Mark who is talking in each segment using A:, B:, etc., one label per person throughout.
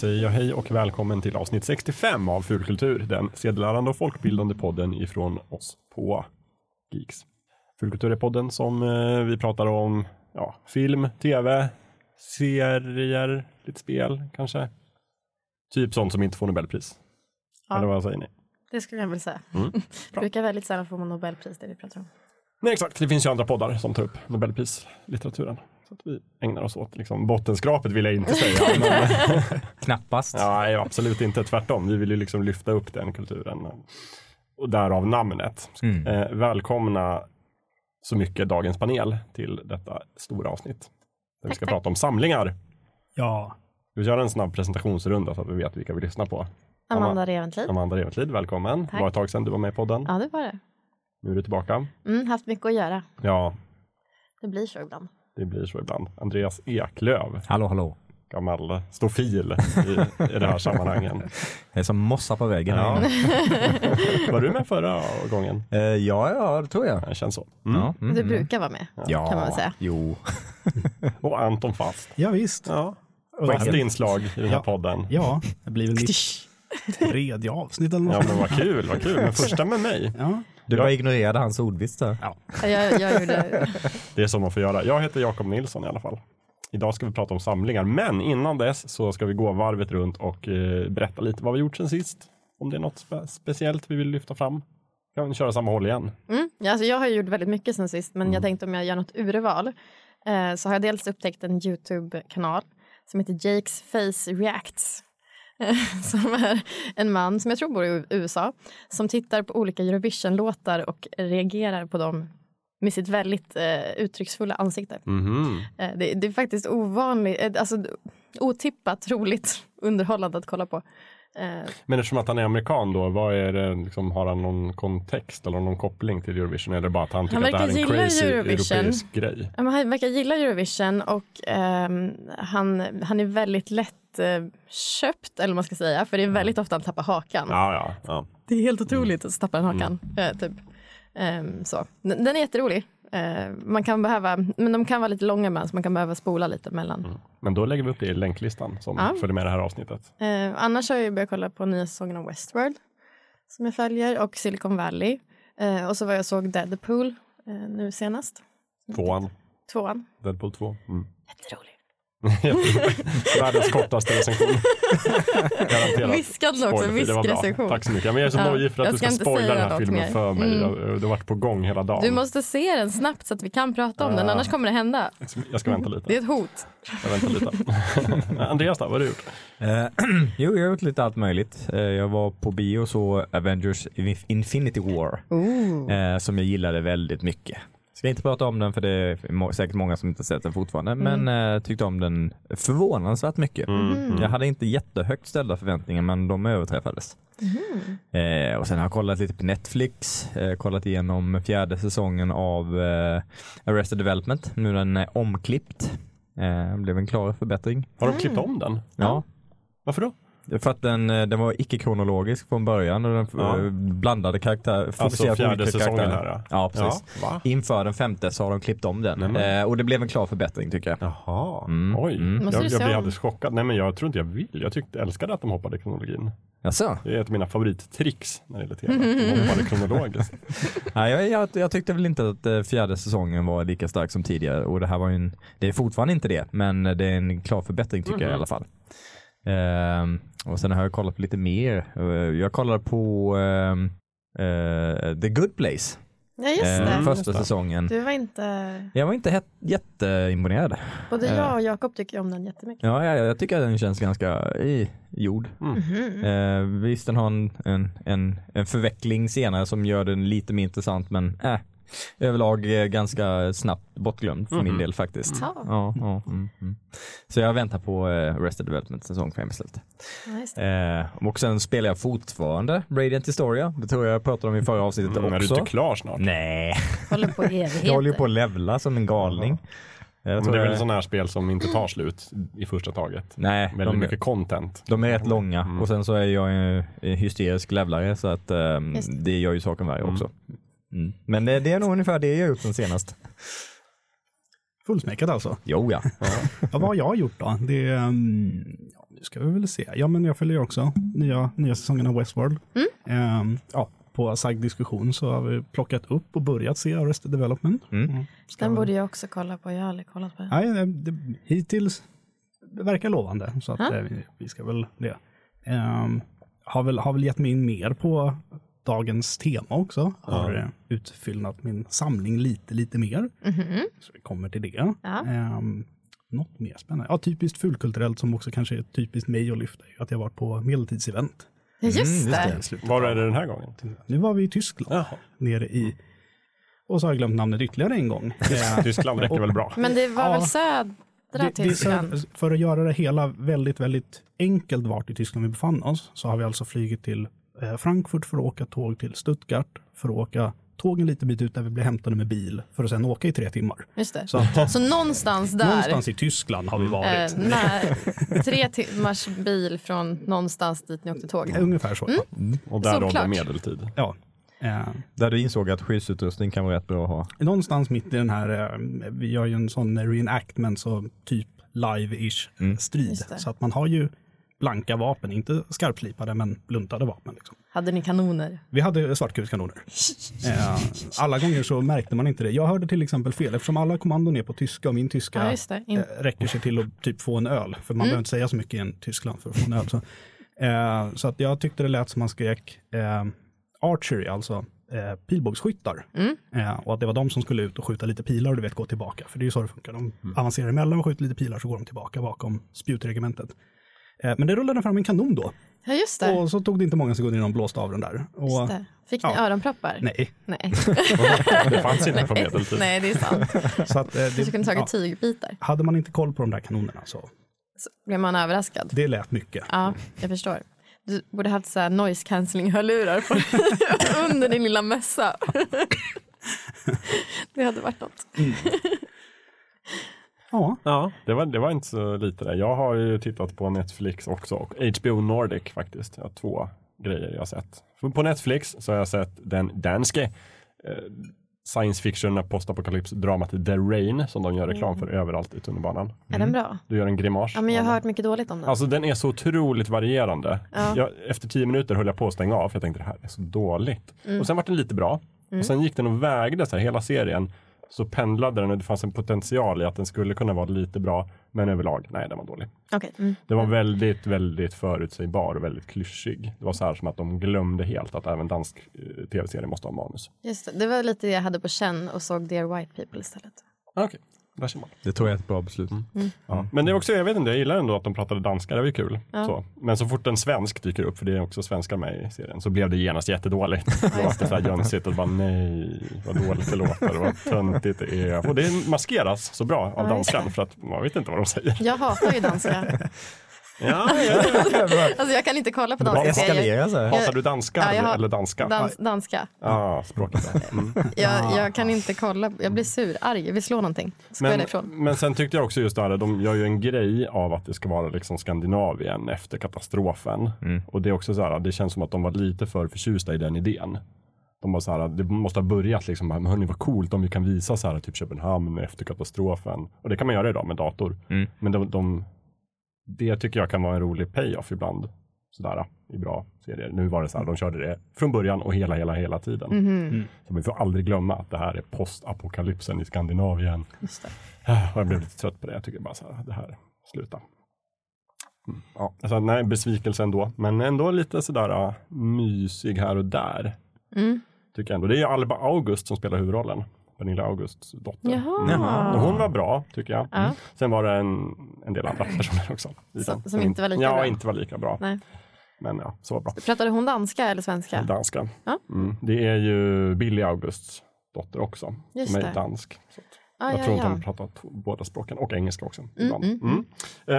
A: säger jag hej och välkommen till avsnitt 65 av Fulkultur, den sedelärande och folkbildande podden ifrån oss på Geeks. Fulkultur är podden som eh, vi pratar om ja, film, tv, serier, lite spel kanske. Typ sånt som inte får Nobelpris.
B: Ja.
A: Eller vad säger ni?
B: Det skulle jag vilja säga.
A: Mm.
B: brukar väldigt sällan få Nobelpris det vi pratar om.
A: Nej, exakt. Det finns ju andra poddar som tar upp Nobelprislitteraturen. Så att vi ägnar oss åt liksom, bottenskrapet vill jag inte säga. men,
C: Knappast.
A: ja, nej, absolut inte. Tvärtom. Vi vill ju liksom lyfta upp den kulturen. Och därav namnet.
C: Mm.
A: Eh, välkomna så mycket dagens panel till ddetta stora avsnitt. Där vi ska prata om samlingar.
D: Ja,
A: Vi gör en snabb presentationsrunda så att vi vet vilka vi lyssnar på.
B: Amanda Reventlid.
A: Amanda Reventlid, välkommen.
B: Tack.
A: Det var ett tag sedan du var med i podden.
B: Ja, det var det.
A: Nu är du tillbaka.
B: Mm, haft mycket att göra.
A: Ja,
B: Det blir så ibland.
A: Det blir så ibland. Andreas Eklöv,
C: Hallå, hallå.
A: gammal stofil i, i det här sammanhangen.
C: Det är som mossa på väggen.
A: Ja.
C: Ja,
A: Var du med förra gången?
C: Eh, ja, ja, det tror jag.
A: Det känns så. Mm.
C: Ja, mm,
B: Du
C: mm.
B: brukar vara med.
C: ja,
B: kan man säga.
C: Jo.
A: Och Anton Fast.
D: ja visst.
A: Ja. Fast inslag i den här
D: Ja.
A: podden.
D: Ja, det blir väl mitt tredje avsnitt eller
A: Ja
D: något.
A: men vad kul, vad kul. Men första med mig.
D: Ja.
C: Du bara ignorerade hans ordvits där.
D: Ja.
B: Jag, jag gjorde...
A: Det är som man får göra. Jag heter Jakob Nilsson i alla fall. Idag ska vi prata om samlingar, men innan dess så ska vi gå varvet runt och eh, berätta lite vad vi gjort sen sist. Om det är något spe speciellt vi vill lyfta fram. Kan vi köra samma håll igen?
B: Mm, ja, alltså jag har gjort väldigt mycket sen sist, men jag tänkte om jag gör något urval eh, så har jag dels upptäckt en YouTube-kanal som heter Jakes Face Reacts. Som är en man som jag tror bor i USA som tittar på olika Eurovision-låtar och reagerar på dem med sitt väldigt eh, uttrycksfulla ansikte.
A: Mhm.
B: Eh, det, det är faktiskt ovanligt, eh, alltså otippat roligt underhållande att kolla på. Eh,
A: Men eftersom att han är amerikan då, vad är det, liksom, har han någon kontext eller någon koppling till Eurovision? Eller bara att han tycker
B: Han
A: att det här är en crazy
B: Eurovision.
A: europeisk grej?
B: Ja, Han verkar gilla Eurovision och ehm, han, han är väldigt lätt eh, köpt, eller vad man ska säga, för det är väldigt ofta han tappar hakan.
A: Ja, ja, ja.
B: Det är helt otroligt att tappa den hakan. Eh, typ. Ehm, så. Den, den är jätterolig. Eh, man kan behöva, men de kan vara lite långa med så man kan behöva spola lite mellan.
A: Men då lägger vi upp det i länklistan som
B: Ja.
A: följer med det här avsnittet.
B: Eh, annars har jag börjat kolla på nya säsongen av Westworld som jag följer och Silicon Valley. Eh, och så var jag såg Deadpool eh, nu senast.
A: Tvåan,
B: Tvåan.
A: Deadpool 2. Mm.
B: Jätterolig.
A: Världens kortaste recension.
B: Viskande också, viskrecension.
A: Tack så mycket. Men jag är så
B: Ja,
A: nojig för att du
B: ska
A: ska spoila den här filmen
B: mer.
A: för mig.
B: Mm.
A: Jag- Du har varit på gång hela dagen.
B: Du måste se den snabbt så att vi kan prata om den,
A: Ja.
B: annars kommer det hända.
A: Jag ska vänta lite.
B: Det är ett hot.
A: Jag väntar lite. Andreas då, vad har du gjort?
C: Eh, jo, jag har gjort lite allt möjligt. Eh, jag var på bio och så Avengers Infinity War. Eh, som jag gillade väldigt mycket. Ska inte prata om den för det är säkert många som inte sett den fortfarande. Men eh, tyckte om den förvånansvärt mycket.
A: Mm.
C: Jag hade inte jättehögt ställda förväntningar men de överträffades. Eh, och sen har jag kollat lite på Netflix, eh, kollat igenom fjärde säsongen av eh, Arrested Development. Nu när den är omklippt. Eh, blev en klar förbättring.
A: Har de klippt om den?
C: Ja,
A: Varför då?
C: För att den, eh, den var icke-kronologisk från början och den
A: Ja.
C: eh, blandade karaktär,
A: Alltså
C: på
A: fjärde
C: olika
A: säsongen
C: karaktärer.
A: här.
C: Ja, precis.
A: Ja?
C: Inför den femte så har de klippt om den
A: Nämen.
C: eh, och det blev en klar förbättring tycker jag.
A: Jaha,
C: Mm,
A: oj.
C: mm.
A: Jag, jag
B: om?
A: alldeles chockad. Nej men jag tror inte jag vill. Jag tyckte, älskade att de hoppade i kronologin.
C: Jaså?
A: Det är ett av mina favorittricks när det gäller tv. De hoppade kronologiskt.
C: Nej, jag, jag, jag tyckte väl inte att eh, fjärde säsongen var lika stark som tidigare och det här var ju en, det är fortfarande inte det, men det är en klar förbättring tycker jag i alla fall. Ehm, och sen har jag kollat på lite mer. Eh, Jag kollade på ehm, eh, The Good Place,
B: Ja, just
C: eh,
B: det.
C: första
A: just det.
C: säsongen.
B: Du var inte...
C: Jag var inte jätteimponerad.
B: Både
C: Eh.
B: jag och Jakob tycker om den jättemycket.
C: Ja, jag, jag tycker att den känns ganska i jord.
B: Mhm.
C: Eh, visst, den har en, en, en, en förveckling senare som gör den lite mer intressant, men äh, överlag eh, ganska snabbt bortglömd för min
A: Mhm.
C: del faktiskt.
B: Ja.
C: Ja, ja, mm, mm. Så jag väntar på eh, Arrested Development säsong 5 istället.
B: Ja.
C: Eh, och sen spelar jag fortfarande Radiant Historia. Det tror jag jag pratade om i förra avsnittet
A: Mm, är du
C: också.
A: inte klar snart?
C: Nej,
B: Håller på
C: jag håller ju på att levla som en galning. Jag
A: Men
C: tror
A: det är väl sån här spel som inte tar slut i första taget.
C: Nej,
A: Väldigt
C: de,
A: mycket content.
C: de är rätt långa
A: Mm.
C: och sen så är jag en, hysterisk levlare så att
B: Just det.
C: det gör ju saken värre
A: Mm.
C: också. Mm. Men det, det är nog ungefär det jag gjort sen senast.
D: Fullsmäckat alltså.
C: Jo ja.
D: Ja, vad har jag gjort då? Det, um, nu ska vi väl se. Ja, men jag följer också nya, nya säsongen av Westworld. Ehm, ja, på sagd diskussion så har vi plockat upp och börjat se Arrested Development.
C: Mm.
D: Ska
B: Den borde jag också kolla på. Jag har aldrig kollat på den.
D: Nej, det, det, hittills det verkar lovande, så att
B: Ja.
D: eh, vi, vi ska väl det. Ehm, har, väl, har väl gett mig in mer på dagens tema också. Har eh, utfyllnat min samling lite, lite mer.
B: Mhm.
D: Så vi kommer till det.
B: Ja.
D: Ehm, något mer spännande? Ja, typiskt fulkulturellt som också kanske är typiskt mig att lyfta, är att jag varit på medeltidsevent.
B: Ja, just
C: just
B: det.
A: Var är det den här gången?
D: Nu var vi i Tyskland,
A: Jaha.
D: nere i, och så har jag glömt namnet ytterligare en gång. Eh,
A: Tyskland räcker väl bra?
B: Men det var
D: Ja.
B: väl södra
D: Det- det så- för att göra det hela väldigt, väldigt enkelt vart i Tyskland vi befann oss så har vi alltså flugit till Frankfurt för att åka tåg till Stuttgart för att åka tåg en liten bit ut där vi blir hämtade med bil för att sen åka i tre timmar.
B: Just det.
D: Så att,
B: Så någonstans där,
D: någonstans i Tyskland har vi varit.
B: eh, när, tre timmars bil från någonstans dit ni åkte tåg.
D: Ungefär så. ja.
A: Och där
B: Såklart.
A: rådde medeltid.
D: Ja. Eh,
C: Där du insåg att skyddsutrustning kan vara rätt bra att ha.
D: någonstans mitt i den här, eh, vi gör ju en sån reenactment, så typ live-ish
C: Mm.
D: strid.
B: Just det.
D: Så att man har ju blanka vapen, inte skarpslipade men bluntade vapen. Liksom.
B: Hade ni kanoner?
D: Vi hade svartkulskanoner. Eh, alla gånger så märkte man inte det. Jag hörde till exempel fel eftersom alla kommandon är på tyska och min tyska
B: Ja, just det. In-
D: eh, räcker sig till att typ få en öl. För man behöver inte säga så mycket i en Tyskland för att få en öl. Så, eh, så att jag tyckte det lät som man skrek eh, archery, alltså eh, pilbågsskyttar. Eh, och att det var de som skulle ut och skjuta lite pilar och du vet gå tillbaka. För det är ju så det funkar. De avancerar emellan och skjuter lite pilar så går de tillbaka bakom spjutregementet. Eh, men det rullade fram en kanon då.
B: Ja, just det.
D: Och så tog det inte många sekunder innan de blåste av den där. Och.
B: Fick ni
D: ja.
B: öronproppar?
D: Nej,
B: Nej.
A: Det fanns inte på medeltid.
B: Nej, det är sant.
D: så att, eh, det,
B: kunde tagit
D: ja,
B: tygbitar.
D: hade man inte koll på de där kanonerna så
B: Så blev man överraskad.
D: det lät mycket.
B: Ja, jag förstår. Du borde haft så här noise cancelling hörlurar på under din lilla mössa. det hade varit något.
D: Ja,
A: Ja, det var, det var inte så lite det. Jag har ju tittat på Netflix också och HBO Nordic faktiskt. Jag har två grejer jag har sett. För På Netflix så har jag sett den danske eh, science fiction postapokalyps dramat The Rain som de gör reklam för överallt i tunnelbanan.
B: Är den bra?
A: Du gör en grimas.
B: Ja, men jag har hört mycket dåligt om den.
A: Alltså den är så otroligt varierande.
B: Ja.
A: Jag, efter tio minuter höll jag på att stänga av för jag tänkte det här är så dåligt.
B: Mm.
A: Och sen var den lite bra. Och sen gick den och vägde så här, hela serien. Så pendlade den och det fanns en potential i att den skulle kunna vara lite bra. Men överlag, nej den var dålig.
B: Okej. Mm.
A: Den var väldigt, väldigt förutsägbar och väldigt klyschig. Det var så här som att de glömde helt att även dansk eh, tv-serie måste ha manus.
B: Just det. det var lite det jag hade på känn och såg Dear White People istället.
A: Okej, där ser man.
C: Det tror jag är ett bra beslut.
A: Ja. Men det är också, jag vet inte, jag gillar ändå att de pratade danska, det var ju kul.
B: Ja.
A: Så. Men så fort en svensk dyker upp, för det är också svenskar med i serien, så blev det genast jättedåligt. Då var det så här jönsigt och bara nej, vad dåligt det låter, vad töntigt det är. Och det maskeras så bra av danskan
B: det.
A: för att man vet inte vad de säger.
B: Jag hatar ju danska.
A: Ja, ja.
B: Alltså jag kan inte kolla på danska serier.
A: Hatar du danskar
B: Ja, har-
A: eller danska?
B: Dans, danska.
A: Ja, språket. Mm.
B: Jag, jag kan inte kolla. Jag blir sur, arg. Jag vill slå någonting. Ska
A: Men, men sen tyckte jag också just det här, de gör ju en grej av att det ska vara liksom Skandinavien efter katastrofen.
C: Mm.
A: Och det är också så här, det känns som att de var lite för förtjusta i den idén. De var så här, det måste ha börjat liksom, men hörni vad coolt om vi kan visa så här, typ Köpenhamn efter katastrofen. Och det kan man göra idag med dator.
C: Mm.
A: Men de, de, det tycker jag kan vara en rolig payoff ibland. Sådär i bra serier. Nu var det så här, de körde det från början och hela, hela, hela tiden.
B: Mhm.
A: Så vi får aldrig glömma att det här är postapokalypsen i Skandinavien.
B: Just det.
A: Och jag blev lite trött på det. Jag tycker bara så här, det här, sluta. Mm, ja, alltså, nej, besvikelse ändå. Men ändå lite sådär uh, mysig här och där.
B: Mm.
A: Tycker jag ändå. Det är ju Alba August som spelar huvudrollen. Pernilla Augusts dotter.
B: Jaha.
A: Och hon var bra, tycker jag.
B: Ja.
A: Sen var det en, en del andra personer också.
B: Som- som inte var lika
A: ja,
B: bra.
A: inte var lika bra.
B: Nej.
A: Men ja, så var bra.
B: Pratade hon danska eller svenska?
A: Danska.
B: Ja.
A: Mm. Det är ju Billy Augusts dotter också.
B: Just
A: som är
B: det.
A: dansk. Att
B: Ah,
A: jag
B: ja,
A: tror
B: ja.
A: de pratar t- båda språken och engelska också.
B: Mm,
A: ibland.
B: mm,
A: Mm.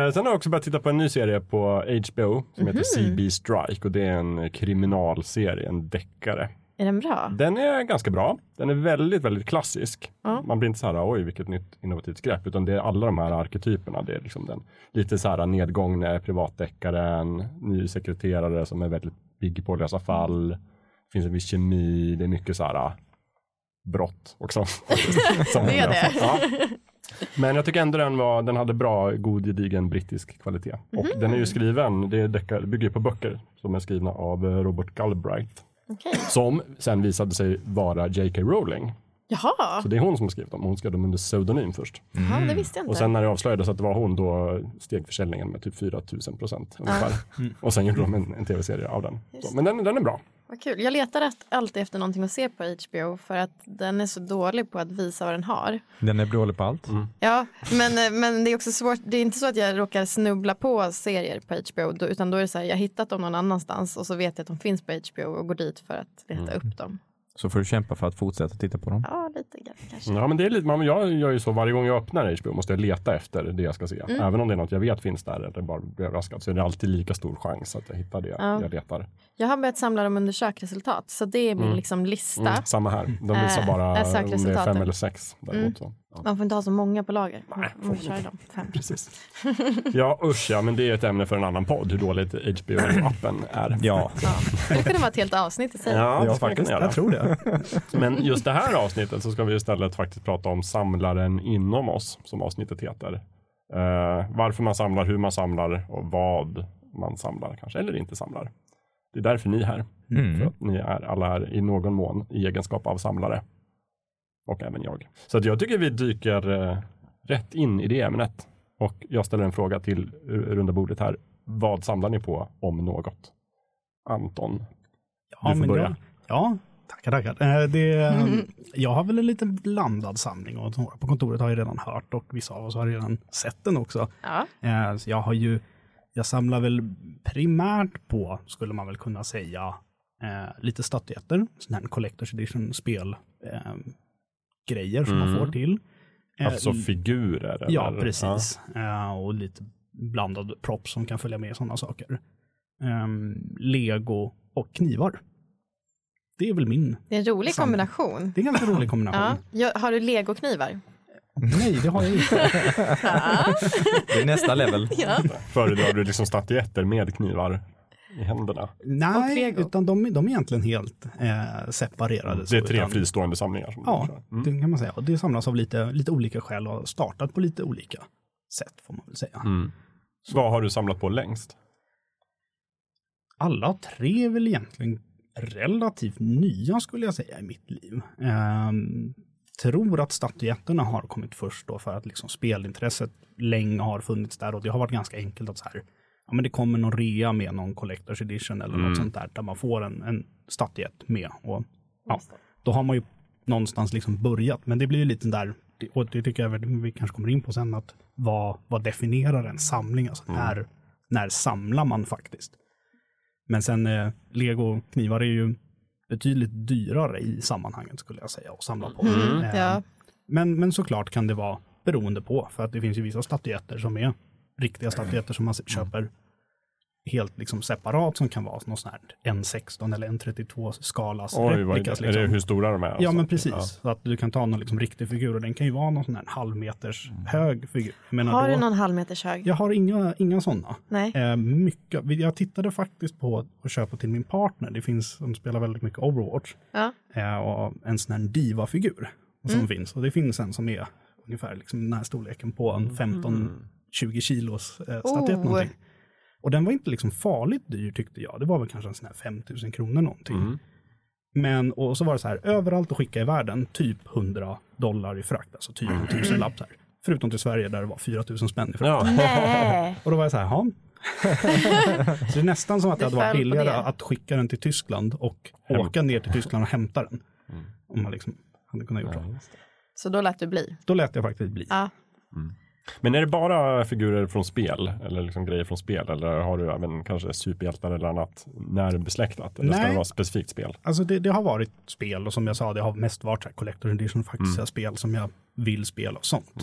A: Eh, sen har jag också börjat titta på en ny serie på HBO som heter
B: Mhm.
A: CB Strike och det är en kriminalserie, en deckare.
B: Är den bra?
A: Den är ganska bra. Den är väldigt, väldigt klassisk.
B: Ja.
A: Man blir inte så här, oj vilket nytt innovativt grepp, utan det är alla de här arketyperna. Det är liksom den lite så här nedgångne privatdeckaren, ny sekreterare som är väldigt pigg på att lösa fall. Det finns en viss kemi, det är mycket så här brott också. Som
B: Det är det.
A: Ja. Men jag tycker ändå den, var, den hade bra, god, gedigen brittisk kvalitet. Och
B: Mhm.
A: den är ju skriven, det, är deckar, bygger på böcker som är skrivna av eh, Robert Galbraith.
B: Okej.
A: Som sen visade sig vara J.K. Rowling.
B: Jaha,
A: Så det är hon som har skrivit dem. Hon skrev dem under pseudonym först.
B: Jaha det visste jag inte.
A: Och sen när det avslöjades att det var hon, då steg försäljningen med typ 4 000 procent ungefär. Och sen gjorde de en, en tv-serie av den. Så, men den, den är bra.
B: Vad kul. Jag letar alltid efter någonting att se på HBO för att den är så dålig på att visa vad den har.
C: Den är dålig på allt.
B: Ja, men, eh, men det är också svårt. Det är inte så att jag råkar snubbla på serier på HBO utan då är det så här, jag har hittat dem någon annanstans och så vet jag att de finns på HBO och går dit för att leta upp dem.
C: Så får du kämpa för att fortsätta titta på dem.
B: Ja, lite grann kanske.
A: Ja, men det är lite, man, jag gör ju så varje gång jag öppnar HBO måste jag leta efter det jag ska se.
B: Mm.
A: Även om det är något jag vet finns där eller bara blir överraskad så är det alltid lika stor chans att jag hittar det
B: Ja.
A: jag letar.
B: Jag har börjat samla dem under sökresultat, så det är min liksom, lista.
A: Mm, samma här. De visar
B: Äh,
A: bara
B: är
A: om det är fem eller sex. Däremot, så. Ja,
B: Man får inte ha så många på lager.
A: Nej,
B: man
A: får
B: kör dem fem.
A: precis. ja usch ja, men det är ett ämne för en annan podd hur dåligt HBO-appen är.
C: Ja,
B: Ja. Det kunde vara ett helt avsnitt i sig.
A: Ja,
C: Ja,
A: göra.
D: Jag tror det.
A: Men just det här avsnittet så ska vi istället faktiskt prata om samlaren inom oss, som avsnittet heter. Eh, varför man samlar, hur man samlar och vad man samlar kanske, eller inte samlar. Det är därför ni är här. För
C: mm.
A: att ni är alla här i någon mån i egenskap av samlare. Och även jag. Så att jag tycker vi dyker eh, rätt in i det ämnet. Och jag ställer en fråga till eh, runda bordet här. Vad samlar ni på om något? Anton,
D: Ja,
A: Du får
D: men
A: börja.
D: Jag, ja, tackar, tackar. Eh, Det, Jag har väl en liten blandad samling och några på kontoret har ju redan hört och vissa av oss har redan sett den också.
B: Ja.
D: Eh, så Jag har ju, jag samlar väl primärt på, skulle man väl kunna säga, eh, lite statyetter, sån här Collector's Edition spel eh, grejer som man
A: Mm.
D: får till. Eh,
A: alltså figurer?
D: Ja,
A: eller?
D: precis. Eh, och lite blandad props som kan följa med sådana saker. Ehm, Lego och knivar. Det är väl min.
B: Det är en rolig
D: Samma.
B: kombination.
D: Det är en ganska rolig kombination.
B: Ja. Jag- Har du legoknivar?
D: Nej, det har jag inte.
C: det är nästa level.
B: Ja.
A: Föredrar du liksom statyetter med knivar i händerna?
D: Nej, utan de, de är egentligen helt eh, separerade.
A: Det är tre
D: utan,
A: fristående samlingar. Som
D: Ja.
A: Mm.
D: det kan man säga. Och det samlas av lite, lite olika skäl och startat på lite olika sätt får man väl säga.
A: Mm. Vad har du samlat på längst?
D: alla tre är väl egentligen relativt nya skulle jag säga i mitt liv. Ehm, tror att statyetterna har kommit först då för att liksom spelintresset länge har funnits där och det har varit ganska enkelt att så här, ja men det kommer någon rea med någon collector's edition eller
A: Mm.
D: något sånt där där man får en, en statyett med och ja, då har man ju någonstans liksom börjat men det blir ju lite där och det tycker jag vi kanske kommer in på sen att vad, vad definierar en samling? Alltså när, när samlar man faktiskt? Men sen eh, Lego knivar är ju betydligt dyrare i sammanhanget skulle jag säga att samla på.
B: Mm,
D: Eh,
B: ja.
D: men, men såklart kan det vara beroende på för att det finns ju vissa statyetter som är riktiga statyetter som man s- köper helt liksom separat som kan vara någon sån här en 16 eller en 32 skalas
A: Oj, vad är,
D: replikas.
A: det? är
D: Liksom.
A: det hur stora de är?
D: Ja
A: alltså?
D: men precis,
A: Ja.
D: så att du kan ta någon liksom riktig figur och den kan ju vara någon sån här halvmeters hög figur. Menar,
B: Har
D: då,
B: du någon halvmeters hög?
D: Jag har inga, inga sådana.
B: Nej.
D: Eh, mycket. Jag tittade faktiskt på att köpa till min partner. Det finns, de spelar väldigt mycket Overwatch.
B: Ja.
D: Eh, och en sån här diva-figur som
B: Mm.
D: finns. Och det finns en som är ungefär liksom den här storleken på en 15-20 kilos eh, statyett
B: Oh.
D: någonting. Och den var inte liksom farligt dyr tyckte jag. Det var väl kanske en sån här 5000 kronor någonting.
A: Mm.
D: Men och så var det så här, överallt att skicka i världen, typ 100 dollar i frakt, alltså typ en tusenlapp så här. Förutom till Sverige där det var 4000 spänn i frakt.
A: Ja.
D: Och då var jag så här, ja. så det är nästan som att det hade varit billigare att skicka den till Tyskland och
A: Hämta.
D: åka ner till Tyskland och hämta den.
A: Mm.
D: Om man liksom hade kunnat gjort så.
B: Så då lät du bli?
D: Då lät jag faktiskt bli.
B: Ja.
A: Men är det bara figurer från spel eller liksom grejer från spel eller har du även kanske superhjältar eller annat närbesläktat? Eller ska
D: Nej.
A: det vara specifikt spel?
D: Alltså det, det har varit spel och som jag sa, det har mest varit här collector edition faktiska
A: Mm.
D: spel som jag vill spela och sånt.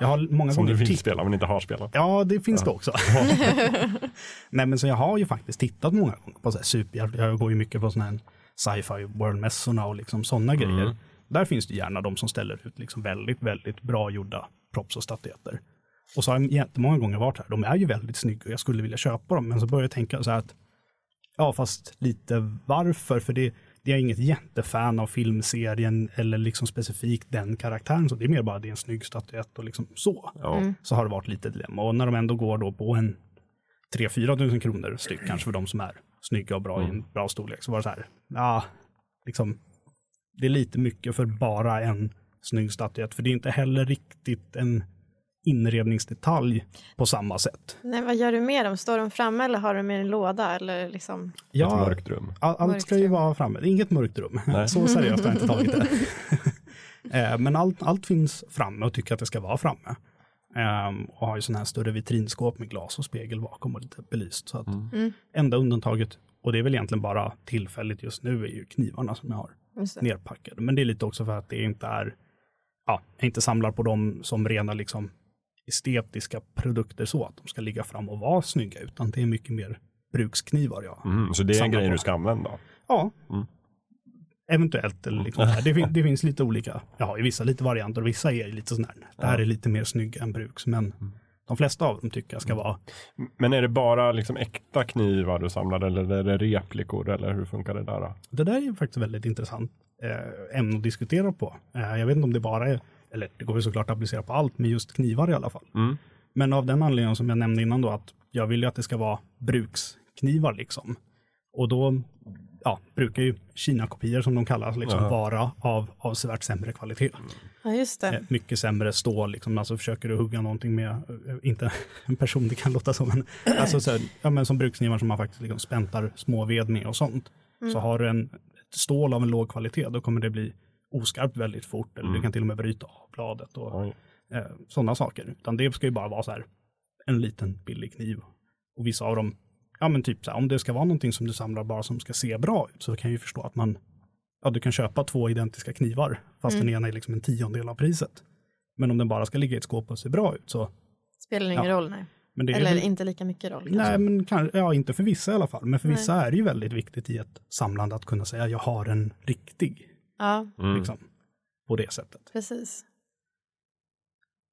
D: Jag har många
A: Som du vill
D: titt-
A: spela men inte har spelat?
D: Ja, det finns det också. Nej, men så jag har ju faktiskt tittat många gånger på superhjältar. Jag går ju mycket på sådana här sci-fi world-mässorna och liksom sådana grejer. Där finns det gärna de som ställer ut liksom väldigt, väldigt bra gjorda props och statyetter. Och så har jag jättemånga gånger varit här. De är ju väldigt snygga och jag skulle vilja köpa dem. Men så börjar jag tänka så här att ja, fast lite varför? För det, det är inget jättefan av filmserien eller liksom specifikt den karaktären. Så det är mer bara det är en snygg statyett och liksom så.
A: Ja.
D: Så har det varit lite dilemma. Och när de ändå går då på en 3-4 tusen kronor styck kanske för de som är snygga och bra i en bra storlek så var det så här, ja, liksom, det är lite mycket för bara en snygg statyett. För det är inte heller riktigt en inredningsdetalj på samma sätt.
B: Nej, vad gör du med dem? Står de framme eller har du med en låda? Eller liksom...
A: Ett mörkt rum.
D: All, allt
B: Mörkt
D: ska ju
B: rum.
D: vara framme. Inget mörkt rum.
A: Nej.
D: Så seriöst har jag inte tagit det. Eh, Men allt, allt finns framme och tycker att det ska vara framme. Ehm, och har ju sådana här större vitrinskåp med glas och spegel bakom och lite belyst. Så att
B: Mm.
D: enda undantaget, och det är väl egentligen bara tillfälligt just nu, är ju knivarna som jag har nerpackade. Men det är lite också för att det inte är, ja, jag inte samlar på dem som rena liksom estetiska produkter så att de ska ligga fram och vara snygga, utan det är mycket mer bruksknivar jag
A: Mm, så det är en grej
D: på.
A: du ska använda?
D: Ja.
A: Mm.
D: Eventuellt. Eller liksom det, fin- det finns lite olika, ja, i vissa lite varianter och vissa är lite sån här, det här är lite mer snygga än bruks, men de flesta av dem tycker jag ska vara,
A: Men är det bara liksom äkta knivar du samlar eller är det replikor eller hur funkar det där? Då?
D: det där är faktiskt väldigt intressant eh, ämne att diskutera på. Eh, jag vet inte om det bara är, eller det går ju såklart att applicera på allt, men just knivar i alla fall.
A: Mm.
D: Men av den anledningen som jag nämnde innan då, att jag vill ju att det ska vara bruksknivar liksom. Och då ja, brukar ju Kina-kopior som de kallas liksom vara av avsevärt sämre kvalitet.
B: Ja, just
D: Eh,
B: det.
D: mycket sämre stål, liksom, alltså försöker du hugga någonting med, eh, inte en person det kan låta som, men, alltså så här, ja, men som bruksknivar som man faktiskt liksom späntar småved med och sånt. Så har du en, ett stål av en låg kvalitet, då kommer det bli oskarpt väldigt fort, eller du kan till och med bryta av bladet och eh, sådana saker. Utan det ska ju bara vara så här, en liten billig kniv. Och vissa av dem, ja men typ så här, om det ska vara någonting som du samlar bara som ska se bra ut, så kan jag ju förstå att man, ja du kan köpa två identiska knivar, fast den ena är liksom en tiondel av priset. Men om den bara ska ligga i ett skåp och se bra ut så,
B: Spelar ingen
D: Ja.
B: roll, nej.
D: Men det är
B: Eller
D: väl,
B: inte lika mycket roll. kanske.
D: nej men kan, ja inte för vissa i alla fall, men för
B: Nej.
D: vissa är det ju väldigt viktigt i ett samlande att kunna säga jag har en riktig,
B: Ja,
A: Mm.
D: liksom, på det sättet.
B: precis.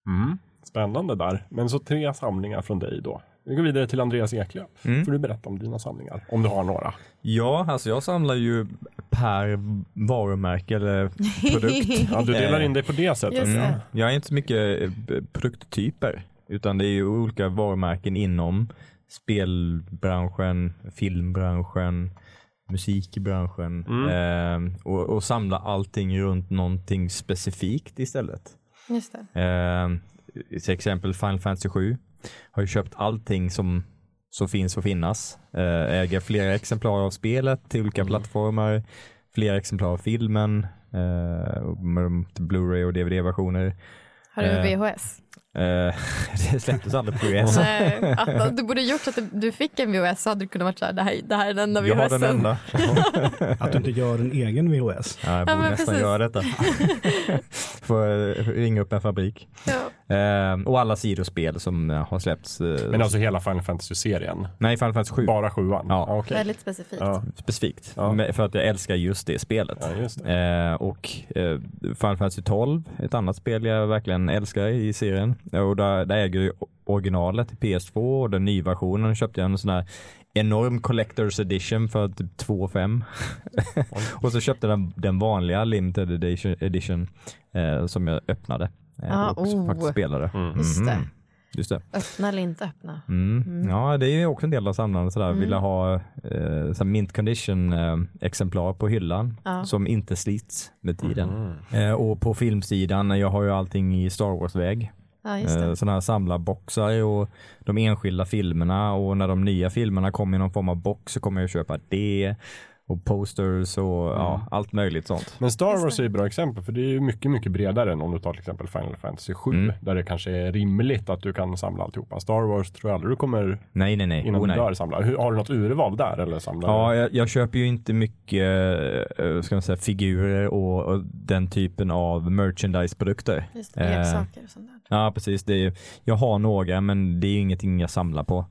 A: Mm. Spännande där. Men så tre samlingar från dig då. Vi går vidare till Andreas Eklöf.
C: Mm.
A: Får du berätta om dina samlingar? Om du har några.
C: Ja, alltså jag samlar ju per varumärke eller produkt.
A: Ja, du delar in dig på det sättet.
B: Just det.
C: Mm. Jag är inte så mycket eh, produkttyper, utan det är ju olika varumärken inom spelbranschen, filmbranschen, musikbranschen
A: Mm.
C: eh, och, och samla allting runt någonting specifikt istället.
B: Just det.
C: Eh, till exempel Final Fantasy 7 har ju köpt allting som, som finns att finnas. Eh, äger flera exemplar av spelet till olika plattformar, flera exemplar av filmen, eh, med Blu-ray och DVD-versioner.
B: Har du
C: Eh,
B: VHS?
C: Eh, det släpptes aldrig på VHS.
B: Nej, att, du borde gjort att du- fick en VHS så hade du kunnat vara så här, det här, det här är den enda
C: Jag har
B: VHSen.
C: den enda.
D: Att du inte gör en egen VHS.
C: Ja, jag borde
B: men
C: nästan
B: precis.
C: göra detta. Får eh, ringa upp en fabrik.
B: Ja.
C: Eh, och alla sidospel som eh, har släppts.
A: Men alltså hela Final Fantasy-serien?
C: nej, Final Fantasy 7
A: Bara sjuan?
C: Ja.
A: okej.
B: Väldigt specifikt.
A: Ja.
C: specifikt.
A: Ja.
C: För att jag älskar just det spelet.
A: ja, just det.
C: Eh, och eh, Final Fantasy 12, ett annat spel jag verkligen älskar i serien. Och där, där äger jag originalet i PS2 och den nya versionen köpte jag en sån här enorm collector's edition för typ 2 5 Och så köpte jag den, den vanliga limited edition, edition eh, som jag öppnade eh,
B: Ah,
C: och
B: oh.
C: faktiskt spelade.
A: Mm.
B: Just det.
C: Mhm. Just det.
B: Öppna eller inte öppna.
C: Mm. Ja, det är ju också en del av samlandet sådär.
B: Mm.
C: Vilja ha eh, mint condition eh, exemplar på hyllan
B: Ja.
C: som inte slits med tiden.
A: Mm.
C: Eh, och på filmsidan, jag har ju allting i Star Wars-väg.
B: Ja,
C: Eh, sådana här samlarboxar och de enskilda filmerna och när de nya filmerna kommer i någon form av box så kommer jag köpa det och posters och ja, allt möjligt sånt.
A: Men Star Wars är ju ett bra exempel för det är ju mycket, mycket bredare än om du tar till exempel Final Fantasy 7
C: Mm.
A: där det kanske är rimligt att du kan samla alltihopa. Star Wars tror jag aldrig du kommer
C: Nej, nej, nej.
A: innan
C: Oh,
A: du
C: nej.
A: dör samla. Hur, har du något urval där eller samlar
C: Ja, jag, jag köper ju inte mycket eh, ska man säga, figurer och, och den typen av merchandise-produkter.
B: Just det.
C: Eh,
B: Leksaker och sånt där.
C: Ja, precis. Det är, jag har några, men det är ingenting jag samlar på.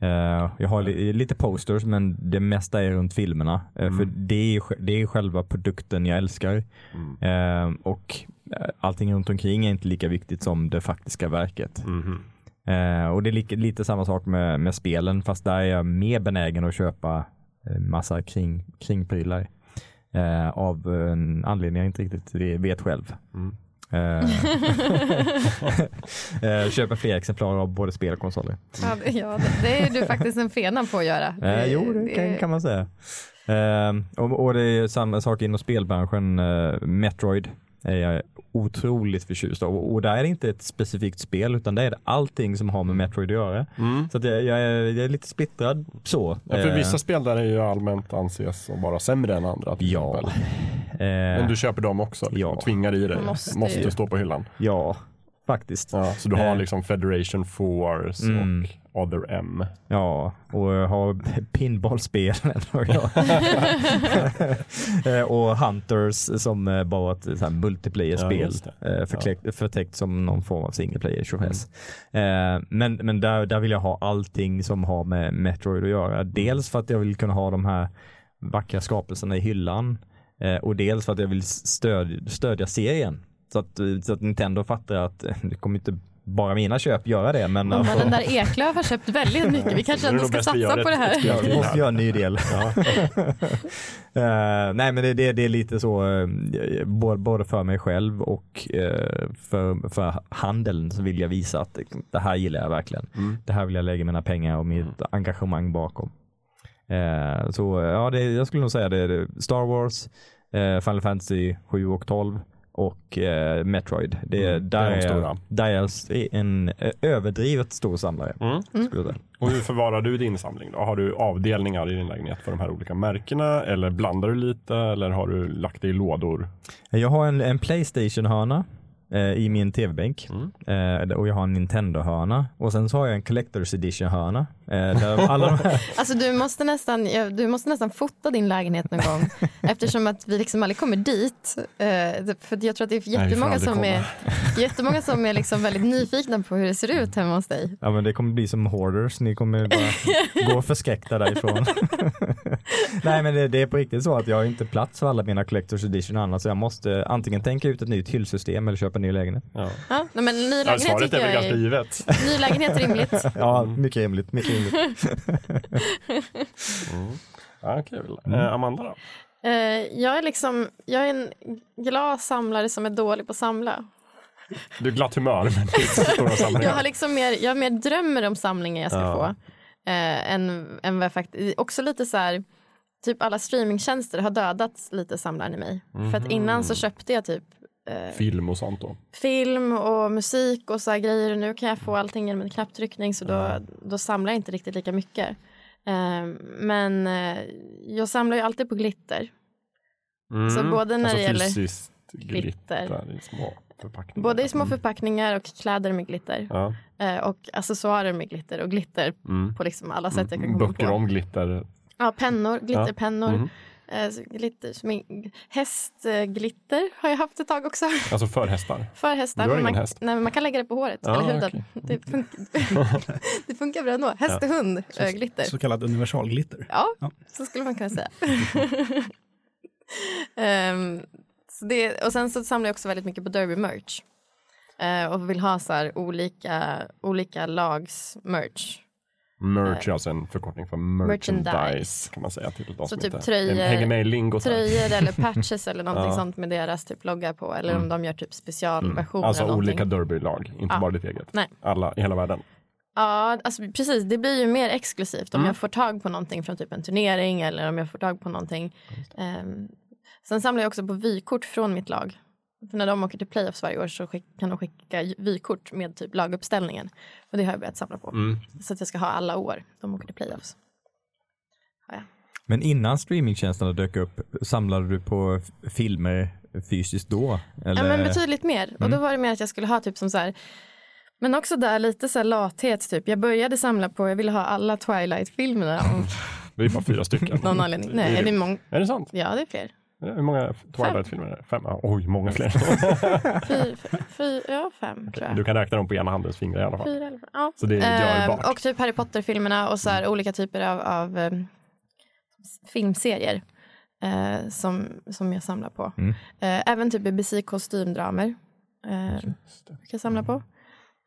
C: Eh, jag har li, lite posters, men det mesta är runt filmerna. Eh, För det är, det är själva produkten jag älskar.
A: Mm.
C: Eh, och allting runt omkring är inte lika viktigt som det faktiska verket. Eh, och det är lika, lite samma sak med, med spelen, fast där är jag mer benägen att köpa massa kring, kringprylar. Av en anledning jag inte riktigt vet själv.
A: Mm.
C: Eh, eh, köper fler exemplar av både spel och konsoler.
B: Ja, det, ja, det, det är du faktiskt en fena på att göra.
C: Eh, jo, det kan, kan man säga. Och, det är samma sak inom spelbranschen. Metroid är jag otroligt förtjust av. Och där är det inte ett specifikt spel utan det är allting som har med Metroid att göra.
A: Mm.
C: Så att jag, jag, är, jag är lite splittrad så.
A: Ja, för
C: Eh,
A: vissa spel där är ju allmänt anses att vara sämre än andra. till
C: Ja.
A: exempel.
C: eh,
A: Men du köper dem också liksom,
C: Ja.
A: och tvingar i dig.
B: Måste
A: Måste,
B: ju.
A: stå på hyllan.
C: Ja, faktiskt.
A: Ja, så du har
C: Eh.
A: liksom Federation Force
C: Mm.
A: och Other M.
C: Ja, och ha pinballspelen. och, ja. Eh, och Hunters som eh, bara ett
A: Ja,
C: multiplayer-spel.
A: just
C: eh, förkläckt, Förtäckt som någon form av single player.
A: Mm.
C: Eh, men men där, där vill jag ha allting som har med Metroid att göra.
A: Mm.
C: Dels för att jag vill kunna ha de här vackra skapelserna i hyllan. Eh, och dels för att jag vill stödja, stödja serien. Så att, så att Nintendo fattar att eh, det kommer inte bara mina köp göra det. Men
B: Mamma,
C: alltså-
B: den där Eklöf har köpt väldigt mycket. Vi kanske ändå ska satsa på det här.
A: ett
C: vi måste göra en ny del.
A: Ja.
C: Eh, nej men det, det, det är lite så, uh, både, både för mig själv och eh, för, för handeln så vill jag visa att det, här gillar jag verkligen.
A: Mm.
C: Det här vill jag lägga mina pengar och mitt engagemang bakom. Eh, så ja, det, jag skulle nog säga det. det Star Wars, eh, Final Fantasy 7 och 12 och eh, Metroid. Det,
A: Mm,
C: där,
A: det är
C: är,
A: stora.
C: där är en eh, överdrivet stor samlare.
A: Mm.
C: Skulle jag säga.
A: Och hur förvarar du din samling då? Har du avdelningar i din lägenhet för de här olika märkena? Eller blandar du lite? Eller har du lagt det i lådor?
C: Jag har en, en Playstation-hörna eh, i min tv-bänk
A: Mm.
C: eh, och jag har en Nintendo-hörna och sen så har jag en Collector's Edition-hörna. Eh, där alla de här,
B: Alltså du måste, nästan, ja, du måste nästan fota din lägenhet någon gång eftersom att vi liksom aldrig kommer dit. Eh, det- för jag tror att det är
A: Nej,
B: jättemånga
A: aldrig
B: som är, jättemånga som är liksom väldigt nyfikna på hur det ser ut hemma hos dig.
C: ja, men det kommer bli som hoarders, ni kommer bara gå förskräckta därifrån. Nej men det, det är på riktigt så att jag har inte plats för alla mina Collector's Edition annars så jag måste antingen tänka ut ett nytt hyllsystem eller köpa en ny lägenhet.
A: Ja.
B: Ja, nej, men ny
A: Ja,
B: lägenhet
A: svaret är väl
B: jag
A: ganska givet.
B: ny lägenhet är rimligt.
C: Ja, mycket rimligt. Mycket rimligt.
A: Ja, kul.
C: Mm.
A: Eh, Amanda då?
B: Eh, jag är liksom, jag är en glad samlare som är dålig på att samla.
A: Du är glatt humör men det är
B: Jag har liksom mer, jag mer drömmer om samlingar jag ska
A: Ja.
B: få. Eh, än, än vad jag faktiskt, också lite så här, typ alla streamingtjänster har dödat lite samlaren i mig. För att innan så köpte jag typ eh,
A: Film och sånt då.
B: film och musik och så här grejer nu kan jag få allting genom en knapptryckning så då, då samlar jag inte riktigt lika mycket. Eh, men jag samlar ju alltid på glitter.
A: Mm.
B: Så både när
A: alltså
B: det gäller
A: fysiskt glitter.
B: glitter.
A: i små förpackningar.
B: Både i små
A: Mm.
B: förpackningar och kläder med glitter.
A: Ja.
B: Eh, och accessoarer med glitter och glitter
A: Mm.
B: på liksom alla sätt jag kan komma
A: Böcker
B: på.
A: om glitter.
B: Ja, pennor, glitterpennor.
A: Mhm.
B: Eh, glitter, smink- hästglitter har jag haft ett tag också.
A: Alltså för hästar.
B: För hästar.
A: Du har
B: men
A: ingen
B: man,
A: häst?
B: Nej, men man kan lägga det på håret
A: Ja,
B: eller huden.
A: okej.
B: Det, funkar, det funkar bra ändå. Häst och hund, äh, glitter.
D: Så kallad universalglitter.
B: Ja,
D: Ja.
B: så skulle man kunna säga. Ehm, så det, och sen så samlar jag också väldigt mycket på Derby merch. Eh, och vill ha så här olika, olika lags merch.
A: Merch är alltså en förkortning för merchandise,
B: Merchandise.
A: kan man säga till de
B: Så typ
A: inte
B: tröjor-. Tröjor eller patches eller någonting
A: Ja.
B: sånt med deras typ logga på. Eller om de gör typ specialversioner
A: Alltså
B: av någonting.
A: olika derbylag, inte
B: Ja.
A: bara ditt eget.
B: Nej.
A: Alla i hela världen.
B: Ja, alltså precis. Det blir ju mer exklusivt om
A: Mm.
B: jag får tag på någonting från typ en turnering eller om jag får tag på någonting. Ehm, sen samlar jag också på vykort från mitt lag. För när de åker till playoffs varje år så kan de skicka vykort med typ laguppställningen. Och det har jag börjat samla på.
A: Mm.
B: Så att jag ska ha alla år de åker till playoffs. Ja, ja.
C: Men innan streamingtjänsterna dök upp, samlade du på filmer fysiskt då? Eller?
B: Ja, men betydligt mer. Och
A: Mm.
B: då var det mer att jag skulle ha typ som så här men också där lite så här lathet typ. Jag började samla på, jag ville ha alla Twilight-filmerna
A: Det är bara fyra stycken.
B: någon anledning. Nej, är det många?
A: Är det sant?
B: Ja, det är fler.
A: Hur många Twilight-filmer är det? Fem? Ah, Oj, många fler.
B: Fy, fy, ja, fem tror jag.
A: Du kan räkna dem på ena handens fingrar i alla fall.
B: Fyra. Ja.
A: Så det är
B: Ehm, och typ Harry Potter-filmerna och så här olika typer av, av ehm, filmserier eh, som, som jag samlar på.
C: Mm.
B: Eh, även typ BBC kostymdramer eh, jag samla på.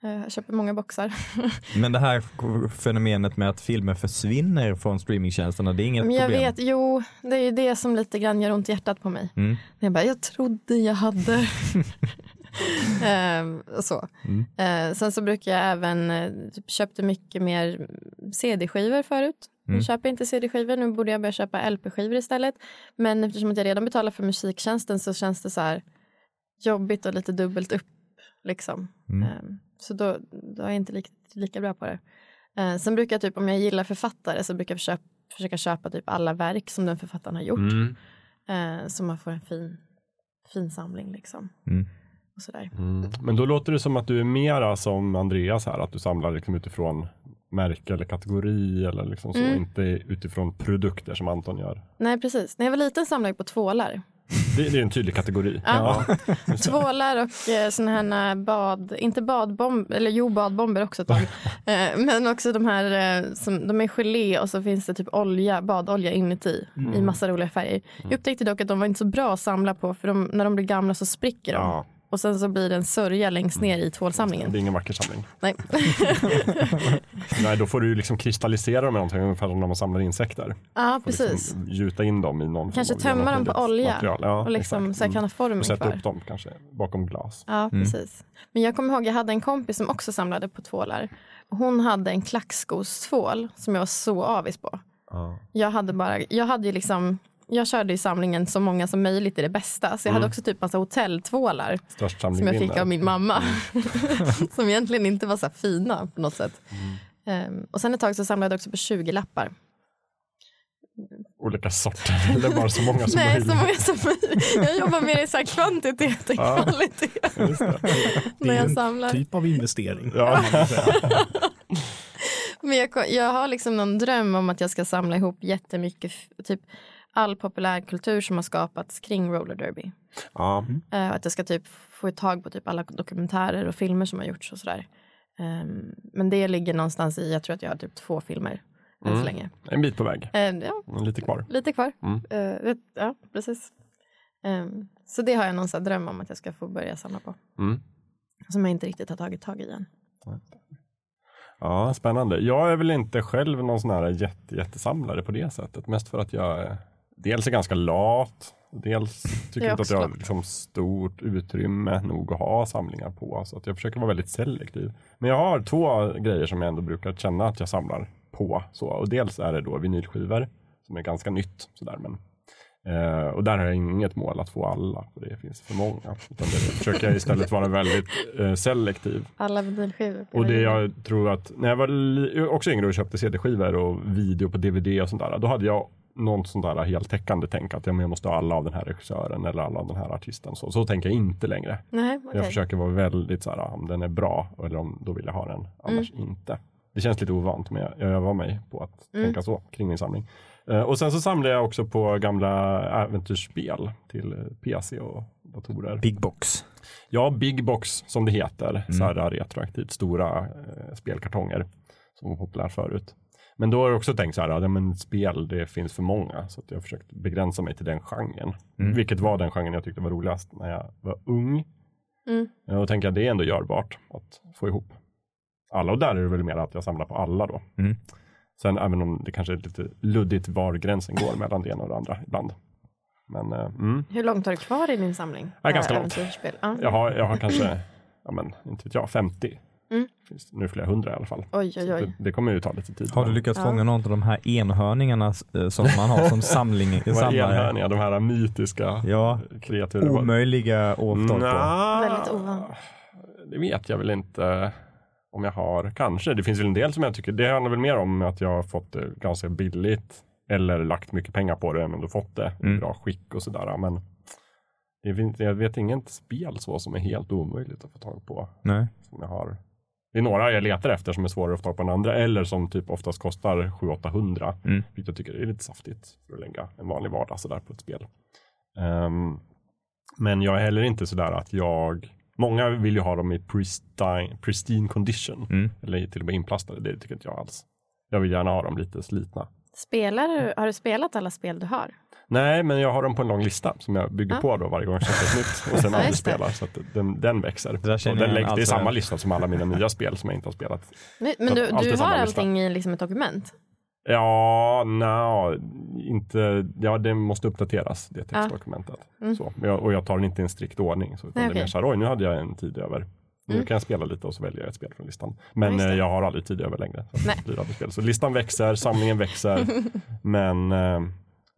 B: Eh, Jag köper många boxar.
C: Men det här fenomenet med att filmer försvinner från streamingtjänsterna, det är inget
B: Men jag
C: problem?
B: vet, jo, det är ju det som lite grann gör ont i hjärtat på mig.
C: Mm.
B: Jag bara, jag trodde jag hade. Ehm, så.
C: Mm.
B: Eh, sen så brukar jag även, eh, typ, köpte mycket mer CD-skivor förut. Nu
C: Mm.
B: köper jag inte CD-skivor, nu borde jag börja köpa LP-skivor istället. Men eftersom att jag redan betalar för musiktjänsten så känns det så här jobbigt och lite dubbelt upp. Liksom.
C: Mm.
B: Ehm, så då, då är jag inte lika, lika bra på det. Eh, sen brukar jag typ, om jag gillar författare så brukar jag försöka, försöka köpa typ alla verk som den författaren har gjort.
A: Mm.
B: Eh, så man får en fin, fin samling liksom.
C: Mm.
B: Och sådär.
A: Mm. Men då låter det som att du är mera som Andreas här, att du samlar liksom utifrån märke eller kategori eller liksom så,
B: Mm.
A: inte utifrån produkter som Anton gör.
B: Nej precis, när jag var liten samlade jag på tvålar.
A: Det, det är en tydlig kategori.
B: Ja. Tvålar och eh, såna här bad, inte badbomber, eller jo badbomber också ett tag. eh, men också de här, eh, som, de är gelé och så finns det typ olja, badolja inuti i massa roliga färger. Jag upptäckte dock att de var inte så bra att samla på för de, när de blir gamla så spricker de.
A: Ja,
B: Och sen så blir det en sörja längst ner i tvålsamlingen.
A: det är ingen vacker samling.
B: Nej.
A: Nej, då får du liksom kristallisera dem med någonting, ungefär som när man samlar insekter.
B: ja
A: Och
B: precis.
A: Liksom gjuta in dem i någon
B: Kanske tömma dem på olja
A: material. Ja,
B: och liksom
A: exakt.
B: så här kan ha formen
A: Och sätta
B: kvar.
A: upp dem kanske bakom glas.
B: Ja, precis. Men jag kommer ihåg, jag hade en kompis som också samlade på tvålar. Hon hade en klackskostvål som jag var så avis på.
A: Ja.
B: Jag hade bara, jag hade ju liksom, jag körde i samlingen så många som möjligt i det bästa. Så jag hade också typ massa hotelltvålar som jag fick av min mamma. som egentligen inte var så fina på något sätt. Ehm, och sen ett tag så samlade jag också på 20 lappar.
A: Olika sorter, eller bara så många som
B: Nej,
A: möjligt.
B: så många som möjligt. Jag jobbar mer i så här kvantitet än
A: Ja.
B: kvalitet
A: det.
D: Det
B: när
D: är
B: jag
D: en
B: samlar.
D: typ av investering.
A: Ja.
B: Men jag, jag har liksom någon dröm om att jag ska samla ihop jättemycket, typ all populärkultur som har skapats kring roller derby.
A: Ja.
B: Eh, att jag ska typ få tag på typ alla dokumentärer och filmer som har gjorts och sådär. Ehm, men det ligger någonstans i, jag tror att jag har typ två filmer än
A: Mm.
B: så länge.
A: En bit på väg,
B: Ehm, ja,
A: lite kvar.
B: lite kvar.
A: Mm.
B: Vet- ja, precis. Ehm, så det har jag någon dröm om att jag ska få börja samla på.
A: Mm.
B: Som jag inte riktigt har tagit tag i än.
A: Ja, spännande. Jag är väl inte själv någon sån här jätte, jättesamlare på det sättet. Mest för att jag eh, dels är ganska lat, dels tycker
B: Jag
A: inte att jag har liksom stort utrymme nog att ha samlingar på. Så att jag försöker vara väldigt selektiv. Men jag har två grejer som jag ändå brukar känna att jag samlar på. Så. Och dels är det då vinylskivor som är ganska nytt. Sådär, men Eh, och där har jag inget mål att få alla, för det finns för många. Utan det försöker jag istället vara väldigt eh, selektiv.
B: Alla vinylskivor.
A: Och det jag tror att, när jag var också yngre och köpte CD-skivor och video på DVD och sånt där, då hade jag något sånt där heltäckande tänk att ja, men jag måste ha alla av den här regissören eller alla av den här artisten. Så, så tänker jag inte längre.
B: Nej, okej.
A: Jag försöker vara väldigt så här, om den är bra eller om då vill jag ha den, annars inte. Det känns lite ovant men jag, jag övar mig på att
B: Mm.
A: tänka så kring min samling. Eh, och sen så samlar jag också på gamla äventyrsspel till PC och datorer.
C: Big box.
A: Ja, Big Box som det heter. Så här retroaktivt stora eh, spelkartonger som var populärt förut. Men då har jag också tänkt så här, ja, men spel det finns för många. Så att jag har försökt begränsa mig till den genren. Vilket var den genren jag tyckte var roligast när jag var ung.
B: Mm.
A: Eh, Och tänker att det är ändå görbart att få ihop alla. Och där är det väl mer att jag samlar på alla då.
C: Mm.
A: Sen även om det kanske är lite luddigt var gränsen går mellan det ena och det andra ibland. Men eh, mm.
B: Hur långt har du kvar i din samling?
A: Ja, ganska långt.
B: Ja.
A: Jag har, jag har kanske, ja men inte vet jag, 50.
B: Mm.
A: Finns nu flera hundra i alla fall.
B: Oj, oj, oj.
A: Det, det kommer ju ta lite tid.
C: Har du lyckats
B: Ja.
C: fånga någon av de här enhörningarna eh, som man har som samling?
A: enhörningar, de här mytiska
C: Ja,
A: kreaturen.
C: omöjliga att få tag på.
A: Nja,
B: Väldigt ovant.
A: Det vet jag väl inte om jag har. Kanske. Det finns väl en del som jag tycker. Det handlar väl mer om att jag har fått det ganska billigt. Eller lagt mycket pengar på det men ändå fått det i
C: Mm.
A: bra skick och sådär. Men det finns, jag vet inget spel så som är helt omöjligt att få tag på.
C: Nej.
A: Som jag har. Det är några jag letar efter som är svårare att få tag på än andra. Eller som typ oftast kostar 700-800.
C: Mm.
A: Vilket jag tycker är lite saftigt för att lägga en vanlig vardag sådär på ett spel. Ehm, men jag är heller inte sådär att jag Många vill ju ha dem i pristine, pristine condition.
C: Mm.
A: Eller till och med inplastade. Det tycker inte jag alls. Jag vill gärna ha dem lite slitna.
B: Spelar du, har du spelat alla spel du har?
A: Nej, men jag har dem på en lång lista som jag bygger
B: Ja.
A: på då varje gång jag köper ett nytt och sen
B: Ja,
A: aldrig
B: det.
A: spelar. Så att den, den växer.
C: där
A: Och
C: känner
A: den läggs, det är samma lista som alla mina nya spel som jag inte har spelat.
B: Men,
A: Så
B: men du, du har
A: lista.
B: allting i liksom ett dokument?
A: Ja, no, inte, ja det måste uppdateras det
B: Ja.
A: textdokumentet.
B: Mm.
A: Så, jag, och jag tar den inte i en strikt ordning. Så, utan
B: Nej,
A: det är mer så här, oj nu hade jag en tid över. Nu
B: Mm.
A: kan jag spela lite och så väljer jag ett spel från listan. Men
B: det.
A: eh, jag har aldrig tid över längre. Så,
B: Nej.
A: det spel. så listan växer, samlingen växer. men eh,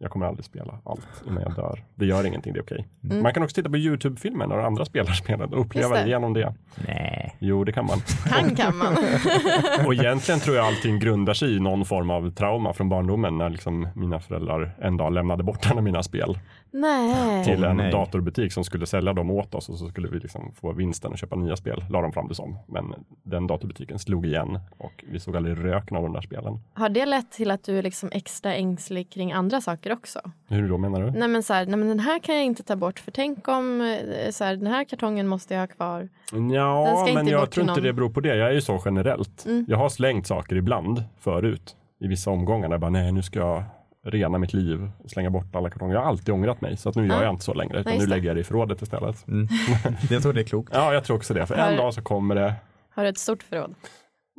A: jag kommer aldrig spela allt innan jag dör. Det gör ingenting, det är okej.
B: Mm.
A: Man kan också titta på YouTube-filmer när andra spelar spelet och uppleva
B: det.
A: genom det.
C: Nej.
A: Jo, det kan man.
B: Kan kan man.
A: Och egentligen tror jag allting grundar sig i någon form av trauma från barndomen när liksom mina föräldrar en dag lämnade bort alla mina spel
B: Nej.
A: till en
C: nej.
A: datorbutik som skulle sälja dem åt oss och så skulle vi liksom få vinsten och köpa nya spel, la de fram det som. Men den datorbutiken slog igen och vi såg aldrig röken av de där spelen.
B: Har det lett till att du är liksom extra ängslig kring andra saker också?
A: Hur då menar du?
B: Nej men, så här, nej men den här kan jag inte ta bort för tänk om eh, så här, den här kartongen måste jag ha kvar.
A: Ja, men jag tror inte det beror på det. Jag är ju så generellt.
B: Mm.
A: Jag har slängt saker ibland förut i vissa omgångar. Där jag bara, nej nu ska jag rena mitt liv och slänga bort alla kartonger. Jag har alltid ångrat mig så att nu gör
B: Ja.
A: jag inte så längre. Utan
B: Nej,
A: nu lägger jag det i förrådet istället.
C: Mm. Jag tror det är klokt.
A: Ja, jag tror också det. För
B: Har-
A: en dag så kommer det
B: Har du ett stort förråd?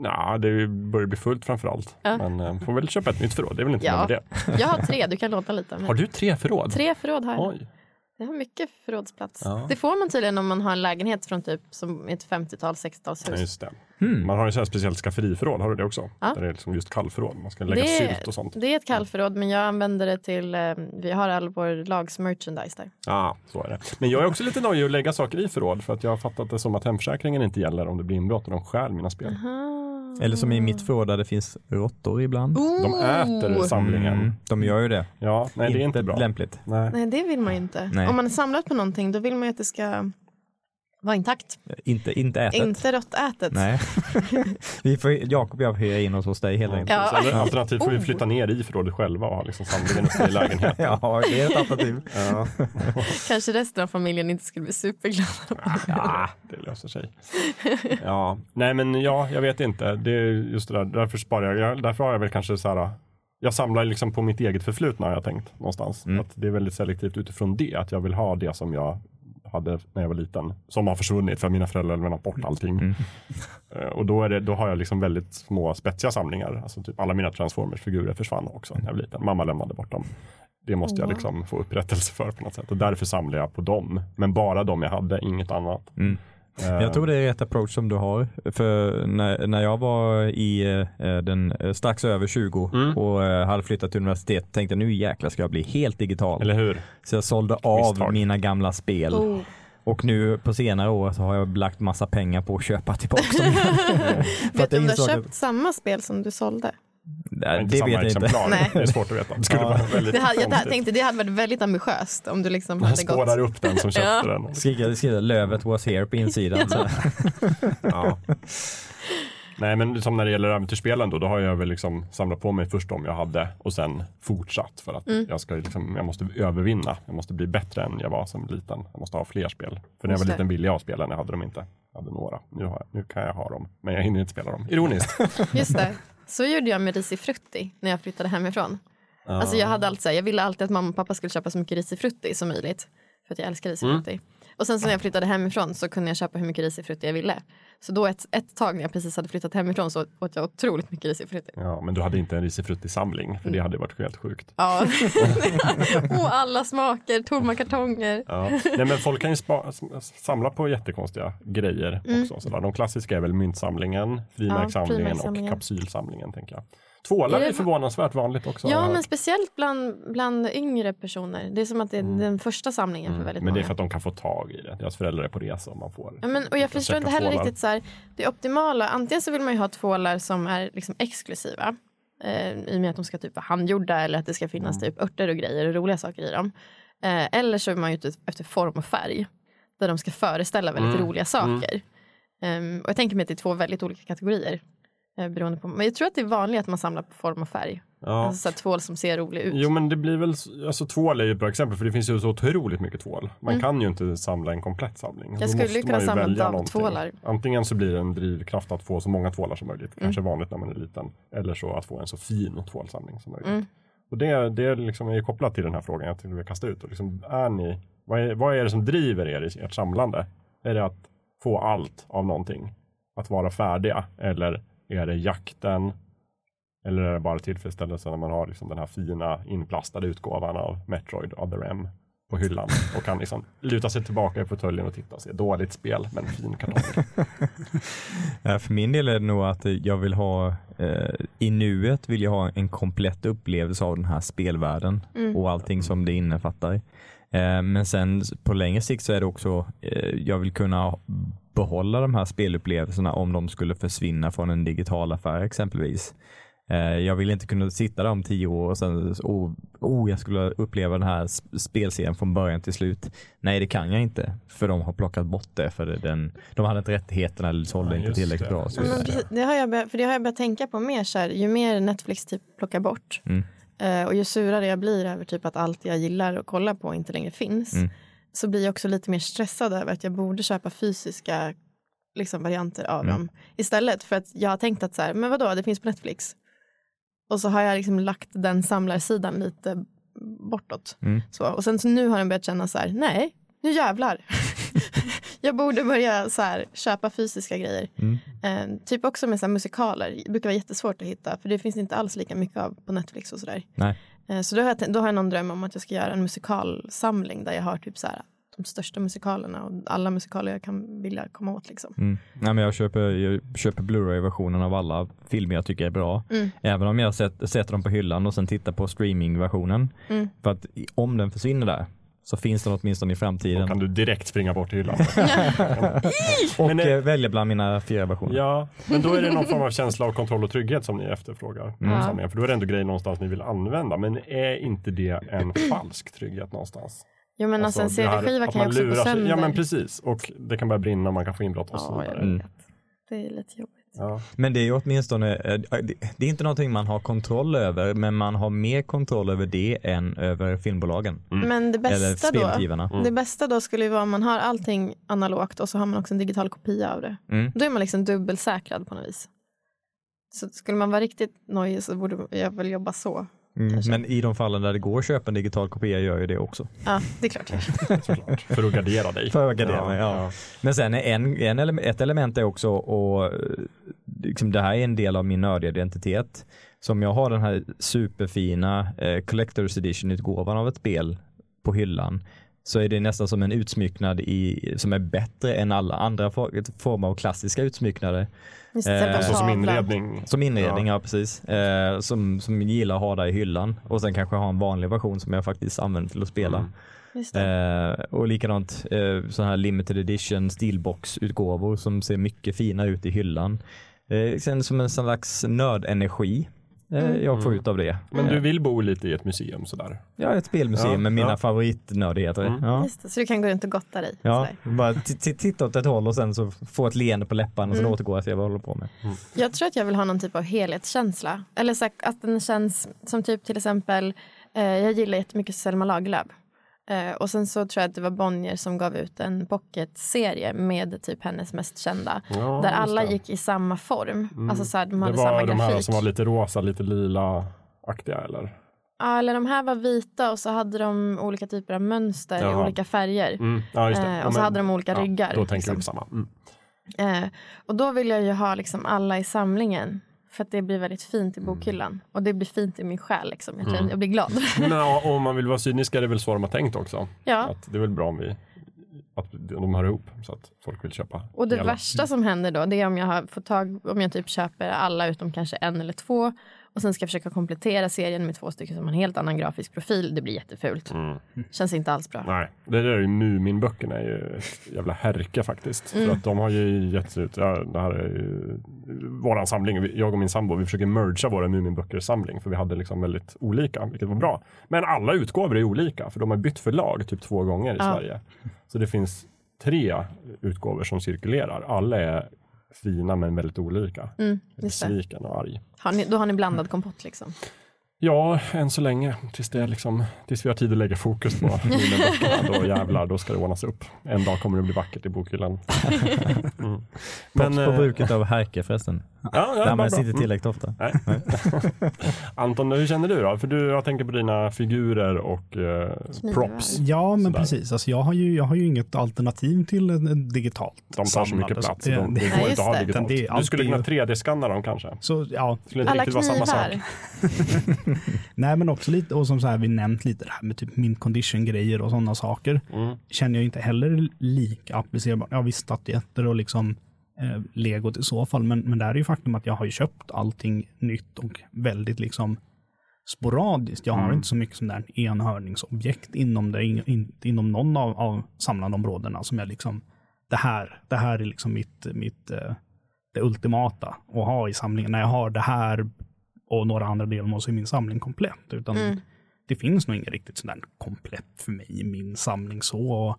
A: Ja, det börjar bli fullt framför allt.
B: Ja.
A: Men eh, får väl köpa ett nytt förråd. Det är väl inte
B: Ja.
A: det.
B: Jag har tre, du kan låta lite. Men
A: Har du tre förråd?
B: Tre förråd har jag.
A: Oj.
B: Jag har mycket förrådsplats.
A: Ja.
B: Det får man tydligen om man har en lägenhet från typ som ett 50-tal, 60-talshus.
A: Ja, just det.
C: Hmm.
A: Man har ju så här speciellt skafferiförråd, har du det också?
B: Ja.
A: Där det är liksom just kallförråd. Man ska lägga
B: Det-
A: sylt och sånt.
B: Det är ett kallförråd men jag använder det till, eh, vi har all vår lags merchandise där.
A: Ja, så är det. Men jag är också lite nöjd att lägga saker i förråd för att jag har fattat det som att hemförsäkringen inte gäller om det blir inbrott och de stjäl mina spel.
C: Eller som i mitt förråd där det finns råttor ibland.
A: De äter samlingen.
C: Mm, de gör ju det.
A: Ja, nej det är inte bra.
C: lämpligt.
A: Nej.
B: Nej det vill man ju inte.
C: Nej.
B: Om man är samlat på någonting då vill man ju att det ska vara intakt.
C: Inte, inte ätet.
B: Inte råttätet.
C: Nej. Vi får, Jakob och jag får hyra in oss hos dig helt enkelt.
B: Ja.
A: Eller alternativt får vi
B: Oh.
A: flytta ner i förrådet själva och ha liksom samlingen uppe i lägenheten.
C: Ja, det är ett alternativ.
A: Ja.
B: Kanske resten av familjen inte skulle bli superglada.
A: Ja, det löser sig. Ja, nej men ja, jag vet inte. Det är just det där, därför sparar jag. jag. Därför har jag väl kanske så här. Jag samlar liksom på mitt eget förflutna har jag tänkt någonstans.
C: Mm.
A: Att det är väldigt selektivt utifrån det. Att jag vill ha det som jag hade när jag var liten. Som har försvunnit för mina föräldrar har lämnat bort allting.
C: Mm.
A: Eh, Och då, är det, då har jag liksom väldigt små spetsiga samlingar. Alltså typ alla mina Transformers-figurer försvann också när jag var liten. Mamma lämnade bort dem. Det måste jag
B: Wow.
A: liksom få upprättelse för på något sätt. Och därför samlar jag på dem. Men bara de jag hade, inget annat.
C: Mm. Jag tror det är rätt approach som du har. För när, när jag var i eh, den eh, strax över 20
A: Mm.
C: och eh, hade flyttat till universitet tänkte jag nu jäklar ska jag bli helt digital.
A: Eller hur?
C: Så jag sålde av
A: Misstag.
C: mina gamla spel.
B: Oh.
C: Och nu på senare år så har jag lagt massa pengar på att köpa tillbaka dem. För
B: Vet
C: att
B: du
C: jag
B: om du har
C: att-
B: köpt samma spel som du sålde?
C: Nej,
A: inte
C: det vet jag inte.
B: Nej.
A: Det är svårt att veta. Det skulle
C: Ja.
A: vara väldigt
B: Det hade, jag tänkte det hade varit väldigt ambitiöst om du liksom
A: Man
B: hade
A: spårar
B: gått.
A: upp den som köpte
B: Ja.
A: den.
C: Skrika, skrika lövet was here på insidan.
A: Ja. Nej men som när det gäller äventyrsspelen då, då har jag väl liksom samlat på mig först de jag hade och sen fortsatt för att
B: Mm.
A: jag ska liksom, jag måste övervinna. Jag måste bli bättre än jag var som liten. Jag måste ha fler spel. För när jag var
B: det.
A: liten ville jag ha spelen, jag hade dem inte. Jag hade några. Nu, har jag, nu kan jag ha dem, men jag hinner inte spela dem. Ironiskt.
B: Just det. Så gjorde jag med risifrutti när jag flyttade hemifrån. Alltså jag, hade alltid, jag ville alltid att mamma och pappa skulle köpa så mycket risifrutti som möjligt. För att jag älskar risifrutti.
A: Mm.
B: Och sen så när jag flyttade hemifrån så kunde jag köpa hur mycket risifrutti jag ville. Så då ett, ett tag när jag precis hade flyttat hemifrån så åt jag otroligt mycket risifrutti.
A: Ja, men du hade inte en risifrutti-samling, för det hade varit helt sjukt.
B: Ja. och alla smaker, tomma kartonger.
A: Ja. Nej, men folk kan ju spa, samla på jättekonstiga grejer också. Sådär. De klassiska är väl myntsamlingen, frimärkssamlingen och
B: frimärkssamlingen.
A: kapsylsamlingen. Tänker jag. Tvålar
B: Är
A: förvånansvärt vanligt också.
B: Ja men speciellt bland, bland yngre personer. Det är som att det är den första samlingen för väldigt
A: Mm. men det är
B: många.
A: för att de kan få tag i det. Deras föräldrar är på resa och man får.
B: Ja, men, och jag förstår inte heller
A: tvålar.
B: riktigt så här, det optimala. Antingen så vill man ju ha tvålar som är liksom exklusiva. Eh, I och med att de ska typ vara handgjorda eller att det ska finnas
A: Mm.
B: typ örter och grejer och roliga saker i dem. Eh, eller så är man ute efter form och färg. Där de ska föreställa väldigt
A: Mm.
B: roliga saker. Ehm, och jag tänker mig att det är två väldigt olika kategorier. Eh, beroende på, men jag tror att det är vanligt att man samlar på form och färg.
A: Ja.
B: Alltså så här, tvål som ser rolig ut.
A: Jo men det blir väl, alltså tvål är ju ett bra exempel för det finns ju så otroligt mycket tvål. Man kan ju inte samla en komplett samling. Då
B: Mm. skulle ju kunna samla
A: någonting. Antingen så blir det en drivkraft att få så många tvålar som möjligt,
B: Mm.
A: kanske vanligt när man är liten. Eller så att få en så fin tvålsamling som möjligt.
B: Mm.
A: Och det, det liksom är ju kopplat till den här frågan jag tänkte vi kasta ut. Och liksom, är ni, vad, är, vad är det som driver er i ert samlande? Är det att få allt av någonting? Att vara färdiga? Eller är det jakten? Eller är det bara tillfredsställelse när man har liksom den här fina inplastade utgåvan av Metroid Other M på hyllan och kan liksom luta sig tillbaka i fåtöljen och titta och se dåligt spel men fin kartong.
C: För min del är det nog att jag vill ha, eh, i nuet vill jag ha en komplett upplevelse av den här spelvärlden och allting som det innefattar. Eh, men sen på längre sikt så är det också, eh, jag vill kunna behålla de här spelupplevelserna om de skulle försvinna från en digital affär exempelvis. Eh, Jag vill inte kunna sitta där om tio år och sen, oh, oh jag skulle uppleva den här sp- spelserien från början till slut. Nej, det kan jag inte, för de har plockat bort det, för den, de hade inte rättigheterna eller sålde
A: Ja,
C: inte tillräckligt
A: det.
C: bra. och så
B: Ja, precis, det har jag börjat, för det har jag börjat tänka på mer så här, ju mer Netflix typ plockar bort
C: Mm.
B: eh, och ju surare jag blir över typ att allt jag gillar att kolla på inte längre finns
C: Mm.
B: Så blir jag också lite mer stressad över att jag borde köpa fysiska liksom, varianter av
C: Mm.
B: dem istället för att jag har tänkt att så här, men vadå, det finns på Netflix. Och så har jag liksom lagt den samlarsidan lite bortåt.
C: Mm.
B: Så, och sen så nu har den börjat känna så här, nej, nu jävlar. jag borde börja så här, köpa fysiska grejer.
C: Mm.
B: Eh, typ också med så musikaler, det brukar vara jättesvårt att hitta för det finns inte alls lika mycket av på Netflix och sådär. Eh, så då har, jag, då har jag någon dröm om att jag ska göra en musikalsamling där jag har typ så här, de största musikalerna och alla musikaler jag kan vilja komma åt. Liksom.
C: Mm. Nej, men jag köper, jag köper Blu-ray-versionen av alla filmer jag tycker är bra.
B: Mm.
C: Även om jag sätter, sätter dem på hyllan och sen tittar på streamingversionen.
B: Mm.
C: För att om den försvinner där så finns den åtminstone i
A: Då
C: framtiden.
A: kan du direkt springa bort till hyllan.
C: Och
A: Men, eh,
C: eh, välja bland mina fyra versioner.
A: Ja, men då är det någon form av känsla av kontroll och trygghet som ni efterfrågar. Samlingen. För då är det ändå grejer någonstans ni vill använda. Men är inte det en falsk trygghet någonstans?
B: Jo men alltså, en
A: det här
B: CD-skiva
A: att
B: kan ju också gå
A: lurar sig-
B: sönder.
A: Ja men precis. Och det kan börja brinna och man kan få inbrott och så
B: Ja, jag
A: vidare.
B: vet. Det är lite jobbigt.
A: Ja.
C: Men det är ju åtminstone, eh, det- det är inte någonting man har kontroll över, men man har mer kontroll över det än över filmbolagen.
B: Men det
C: Eller
B: bästa då,
C: spelutgivarna.
B: det bästa då skulle ju vara om man har allting analogt och så har man också en digital kopia av det.
C: Mm.
B: Då är man liksom dubbelsäkrad på något vis. Så skulle man vara riktigt nojig så borde jag väl jobba så.
C: Mm.
B: Kanske.
C: Men i de fallen där det går att köpa en digital kopia gör ju det också.
B: Ja, det är klart.
A: Såklart. För att gardera dig.
C: För att gardera mig, ja. Men sen är en, en ele- ett element är också, och liksom det här är en del av min nördidentitet, som jag har den här superfina eh, Collector's Edition-utgåvan av ett spel på hyllan, så är det nästan som en utsmycknad i, som är bättre än alla andra for, former av klassiska utsmycknader.
B: Just
C: Eh,
B: det,
A: Alltså som inredning.
C: Som inredning, ja, precis. Eh, som, som gillar att ha där i hyllan. Och sen kanske ha en vanlig version som jag faktiskt använder till att spela.
A: Mm.
B: Just det.
C: Eh, och likadant eh, sådana här limited edition steelbox-utgåvor som ser mycket fina ut i hyllan. Eh, sen som en slags nördenergi
B: Mm.
C: jag får ut av det.
A: Men
C: Eh,
A: du vill bo lite i ett museum sådär?
C: Ja, ett spelmuseum
A: Ja,
C: med mina
A: ja.
C: favoritnördigheter.
A: Mm.
C: Ja.
B: Just det, så du kan gå runt och gotta dig.
C: Ja,
B: sådär.
C: bara titta åt ett håll och sen så få ett leende på läpparna och sen
B: Mm.
C: återgå och se vad jag håller på med.
B: Jag tror att jag vill ha någon typ av helhetskänsla. Eller så att den känns som typ till exempel, eh, jag gillar jättemycket Selma Lagerlöf. Eh, och sen så tror jag att det var Bonnier som gav ut en pocketserie med typ hennes mest kända.
A: Ja,
B: där alla
A: det.
B: gick i samma form.
A: Mm.
B: Alltså så här, de
A: Det
B: hade
A: var
B: samma
A: de här
B: grafik.
A: som var lite rosa, lite lila-aktiga eller?
B: Ja, eller de här var vita och så hade de olika typer av mönster i
A: Jaha.
B: olika färger.
A: Mm. Ja, det.
B: Eh,
A: Ja,
B: och så
A: men-
B: hade de olika
A: ja,
B: ryggar.
A: Då tänker
B: liksom.
A: du på samma. Mm.
B: Eh, och då vill jag ju ha liksom alla i samlingen. För att det blir väldigt fint
A: Mm.
B: i bokhyllan. Och det blir fint i min själ. Liksom. Jag,
A: Mm.
B: jag blir glad.
A: Ja, om man vill vara cynisk är det väl så de har tänkt också.
B: ja.
A: Att det är väl bra om vi att de hör ihop så att folk vill köpa
B: Och det
A: hela.
B: värsta som händer då det är om jag har fått tag om jag typ köper alla utom kanske en eller två och sen ska jag försöka komplettera serien med två stycken som har en helt annan grafisk profil. Det blir jättefult.
A: Mm.
B: Känns inte alls bra.
A: Nej, det där är ju Muminböckerna är ju ett jävla härke faktiskt.
B: Mm.
A: För att de har ju getts ut, ja, det här är ju våran samling, jag och min sambo, vi försöker mergea våra Muminböcker samling för vi hade liksom väldigt olika, vilket var bra. Men alla utgåvor är olika för de har bytt förlag typ två gånger i
B: Ja.
A: Sverige. Så det finns tre utgåvor som cirkulerar. Alla är fina men väldigt olika.
B: Mm.
A: Besviken och arg.
B: Har ni, då har ni blandad kompott liksom.
A: Ja, än så länge. Tills, det är liksom, tills vi har tid att lägga fokus på böckerna. Då jävlar, då ska det ordnas upp. En dag kommer det bli vackert i bokhyllan. Mm.
C: Props på
A: eh,
C: bruket av härke förresten.
A: Ja, ja,
C: Det används inte tillräckligt ofta.
A: Nej. Anton, hur känner du då? För du, jag tänker på dina figurer och eh, props.
D: Ja, men
A: Sådär.
D: precis. Alltså, jag, har ju, jag har ju inget alternativ till en, en digitalt
A: De tar så mycket plats.
D: det-
A: de, det,
D: det-
A: går inte att ha digitalt.
D: Det
A: Du skulle kunna
D: alltid-
A: 3D-skanna dem kanske.
D: Så ja,
A: skulle inte
B: Alla
A: riktigt vara samma sak.
B: knivar.
D: nej men också lite, och som så här vi nämnt lite det här med typ mint condition grejer och sådana saker.
A: Mm.
D: Känner jag inte heller lika applicerbart. Ja visst statyetter och liksom eh, legot i så fall, men, men där är ju faktum att jag har ju köpt allting nytt och väldigt liksom sporadiskt. Jag har
A: Mm.
D: inte så mycket som där enhörningsobjekt inom det, in, in, inom någon av, av samlandeområdena som jag liksom, det här, det här är liksom mitt, mitt eh, det ultimata att ha i samlingen. När jag har det här och några andra delmål så är min samling komplett. Utan
B: Mm.
D: det finns nog inget riktigt sådär komplett för mig i min samling så. Och,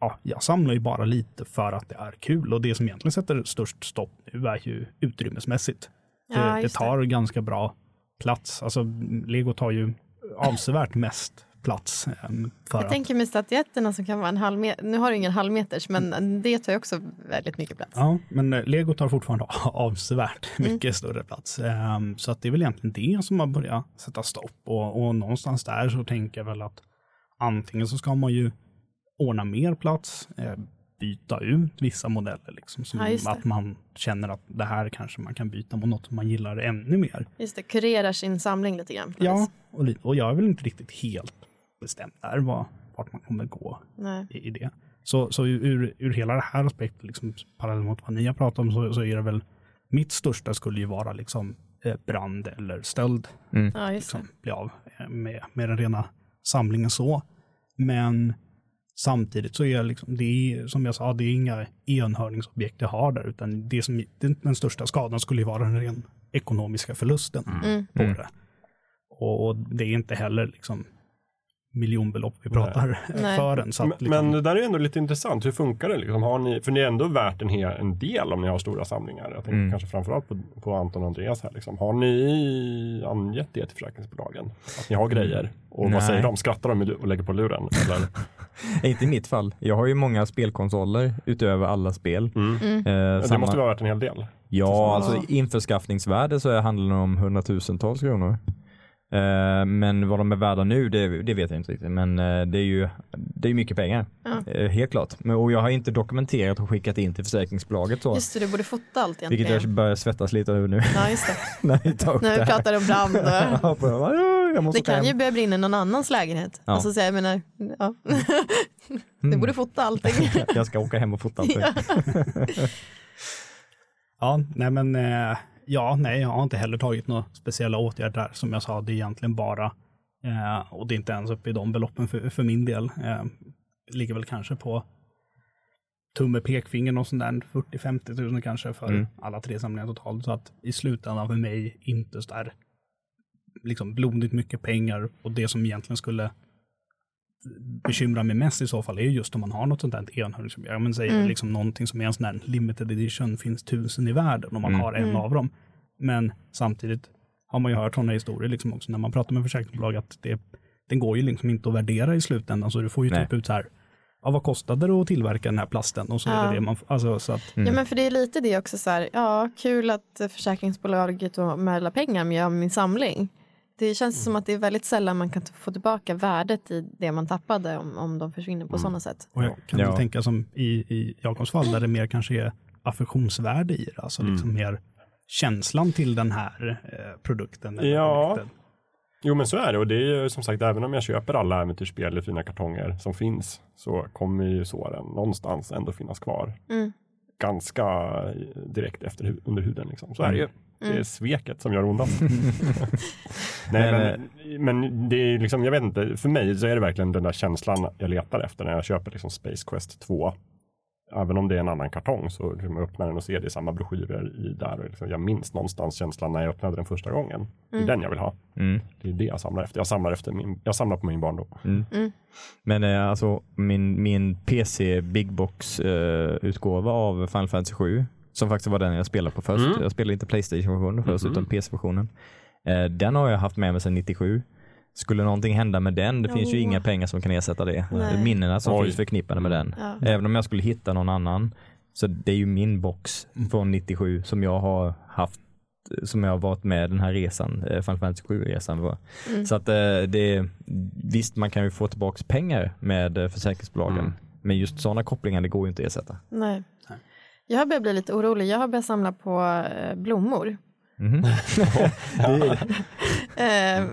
D: ja, jag samlar ju bara lite för att det är kul och det som egentligen sätter störst stopp nu är ju utrymmesmässigt.
B: Ja,
D: det, det
B: just det.
D: tar ganska bra plats. Alltså lego tar ju avsevärt mest plats. ehm,
B: Jag
D: att,
B: tänker med statyetterna som kan vara en halv meter, nu har du ingen halvmeters men det tar ju också väldigt mycket plats.
D: Ja, men eh, lego tar fortfarande avsevärt
B: Mm.
D: mycket större plats. Ehm, Så att det är väl egentligen det som har börjat sätta stopp. Och, och någonstans där så tänker jag väl att antingen så ska man ju ordna mer plats, eh, byta ut vissa modeller, liksom, som
B: Ja,
D: att man känner att det här kanske man kan byta mot något som man gillar ännu mer.
B: Just det, kurerar sin samling lite grann.
D: Ja, och, och jag är väl inte riktigt helt bestämd där vad, vart man kommer gå i, i det. Så, så ur, ur hela det här aspektet, liksom, parallellt mot vad ni har pratat om, så, så är det väl mitt största skulle ju vara liksom eh, brand eller stöld.
B: Ja, just det.
D: Liksom, bli av eh, med, med den rena samlingen så. Men samtidigt så är liksom, det är, som jag sa, det är inga enhörningsobjekt jag har där, utan det som, den, största skadan skulle ju vara den ren ekonomiska förlusten
B: Mm.
D: på det. Och, och det är inte heller liksom miljonbelopp vi pratar
B: Nej.
D: för en. Så att,
A: Men,
D: liksom,
A: men det där är ändå lite intressant. Hur funkar det? Liksom? Har ni, för det är ändå värt en, hel, en del om ni har stora samlingar. Jag tänker
C: Mm.
A: kanske framförallt på, på Anton och Andreas här. Liksom. Har ni angett det till försäkringsbolagen? Att ni har grejer? Och
C: Nej.
A: vad säger de? Skrattar de och lägger på luren? Eller?
C: Inte i mitt fall. Jag har ju många spelkonsoler utöver alla spel.
A: Mm.
C: Eh,
A: Det
C: samma-
A: måste vara värt en hel del.
C: Ja, alltså införskaffningsvärde så handlar det om hundratusentals kronor. Eh, men vad de är värda nu, det, det vet jag inte riktigt. Men eh, det är ju det är mycket pengar.
B: Ja.
C: Eh, helt klart. Men, och jag har inte dokumenterat och skickat in till försäkringsbolaget så.
B: Just det, du borde fota allt
C: Vilket jag
B: egentligen.
C: bör svettas lite över nu
B: Ja, just det.
C: när vi tar upp
B: När
C: det
B: vi
C: här.
B: pratar om brand. Och...
C: Ja, bara, "Ja, jag måste
B: Det kan
C: åka
B: ju
C: hem."
B: börja brinna i någon annans lägenhet.
C: Ja.
B: Alltså, så jag menar, ja. Du
C: Mm.
B: borde fota allting.
C: Jag ska åka hem och fota allting.
B: Ja.
D: Ja, nej men eh, ja, nej, jag har inte heller tagit några speciella åtgärder där. Som jag sa, det är egentligen bara, eh, och det är inte ens uppe i de beloppen för, för min del. Eh, ligger väl kanske på tumme, pekfinger och sånt där 40-50 tusen kanske för
C: Mm.
D: alla tre samlingar totalt. Så att i slutändan för mig inte så där liksom blodigt mycket pengar och det som egentligen skulle bekymra mig mest i så fall är just om man har något sånt där enhörningsobjekt. Ja, men säger
B: Mm.
D: liksom någonting som är en sån där limited edition, finns tusen i världen och man
C: Mm.
D: har en
B: Mm.
D: av dem. Men samtidigt har man ju hört sådana historier liksom också när man pratar med försäkringsbolag att det, den går ju liksom inte att värdera i slutändan så du får ju
C: Nej.
D: typ ut så här, ja vad kostade det att tillverka den här plasten och så är
B: Ja.
D: det det man, alltså så att,
C: Mm.
B: Ja men för det är lite det också så här, ja kul att försäkringsbolaget och med alla pengar men jag har min samling. Det känns som att det är väldigt sällan man kan få tillbaka värdet i det man tappade om, om de försvinner på sådana sätt.
D: och jag kan
C: Ja.
D: tänka som i, i Jakobs fall där det mer kanske är affektionsvärde i det, alltså liksom mer känslan till den här eh, produkten. eller
A: Ja. Jo men så är det och det är ju som sagt även om jag köper alla äventyrsspel i fina kartonger som finns så kommer ju såren någonstans ändå finnas kvar.
B: Mm.
A: Ganska direkt efter under huden liksom. Så är det ju. Det är
B: Mm.
A: sveket som gör ondast. Nej
C: Men,
A: men, det är liksom, jag vet inte, för mig så är det verkligen den där känslan jag letar efter när jag köper liksom Space Quest 2. Även om det är en annan kartong så liksom jag öppnar den och ser det i samma broschyrer i där. Och liksom jag minns någonstans känslan när jag öppnade den första gången. Det är den jag vill ha.
C: Mm.
A: Det är det jag samlar efter. Jag samlar, efter min, jag samlar på min barndom.
C: Men eh, alltså min, min PC Big Box eh, utgåva av Final Fantasy 7 som faktiskt var den jag spelade på först.
A: Mm.
C: Jag spelade inte Playstation-versionen först
A: Mhm.
C: utan PC-versionen. Eh, den har jag haft med mig sedan 97. Skulle någonting hända med den, det finns ju inga pengar som kan ersätta det.
B: Nej.
C: Minnena som
A: Oj.
C: finns förknippade med den.
B: Ja.
C: Även om jag skulle hitta någon annan, så det är ju min box från 97 som jag har haft som jag har varit med den här resan, eh, Final Fantasy 7-resan. var.
B: Mm.
C: Så att eh, det, visst man kan ju få tillbaka pengar med försäkringsbolagen.
A: Mm.
C: Men just sådana kopplingar, det går ju inte att ersätta.
B: Nej. Jag har börjat bli lite orolig. Jag har börjat samla på eh, blommor.
C: Mhm.
B: Eh,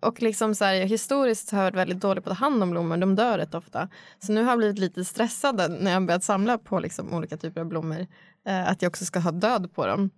B: och liksom så här, historiskt har jag varit väldigt dålig på att ta hand om blommor. De dör rätt ofta. Så nu har jag blivit lite stressad när jag har börjat samla på liksom olika typer av blommor. Eh, att jag också ska ha död på dem.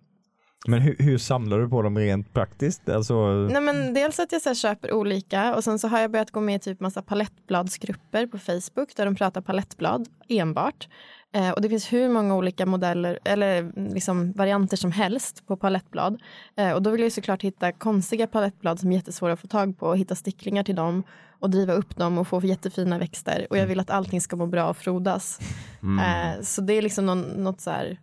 C: Men hur, hur samlar du på dem rent praktiskt? Alltså,
B: Nej, men dels att jag så här, köper olika och sen så har jag börjat gå med i typ massa palettbladsgrupper på Facebook där de pratar palettblad enbart. Eh, och det finns hur många olika modeller eller liksom varianter som helst på palettblad. Eh, och då vill jag såklart hitta konstiga palettblad som är jättesvåra att få tag på och hitta sticklingar till dem och driva upp dem och få jättefina växter. Och jag vill att allting ska må bra och frodas. Eh, så det är liksom någon, något så här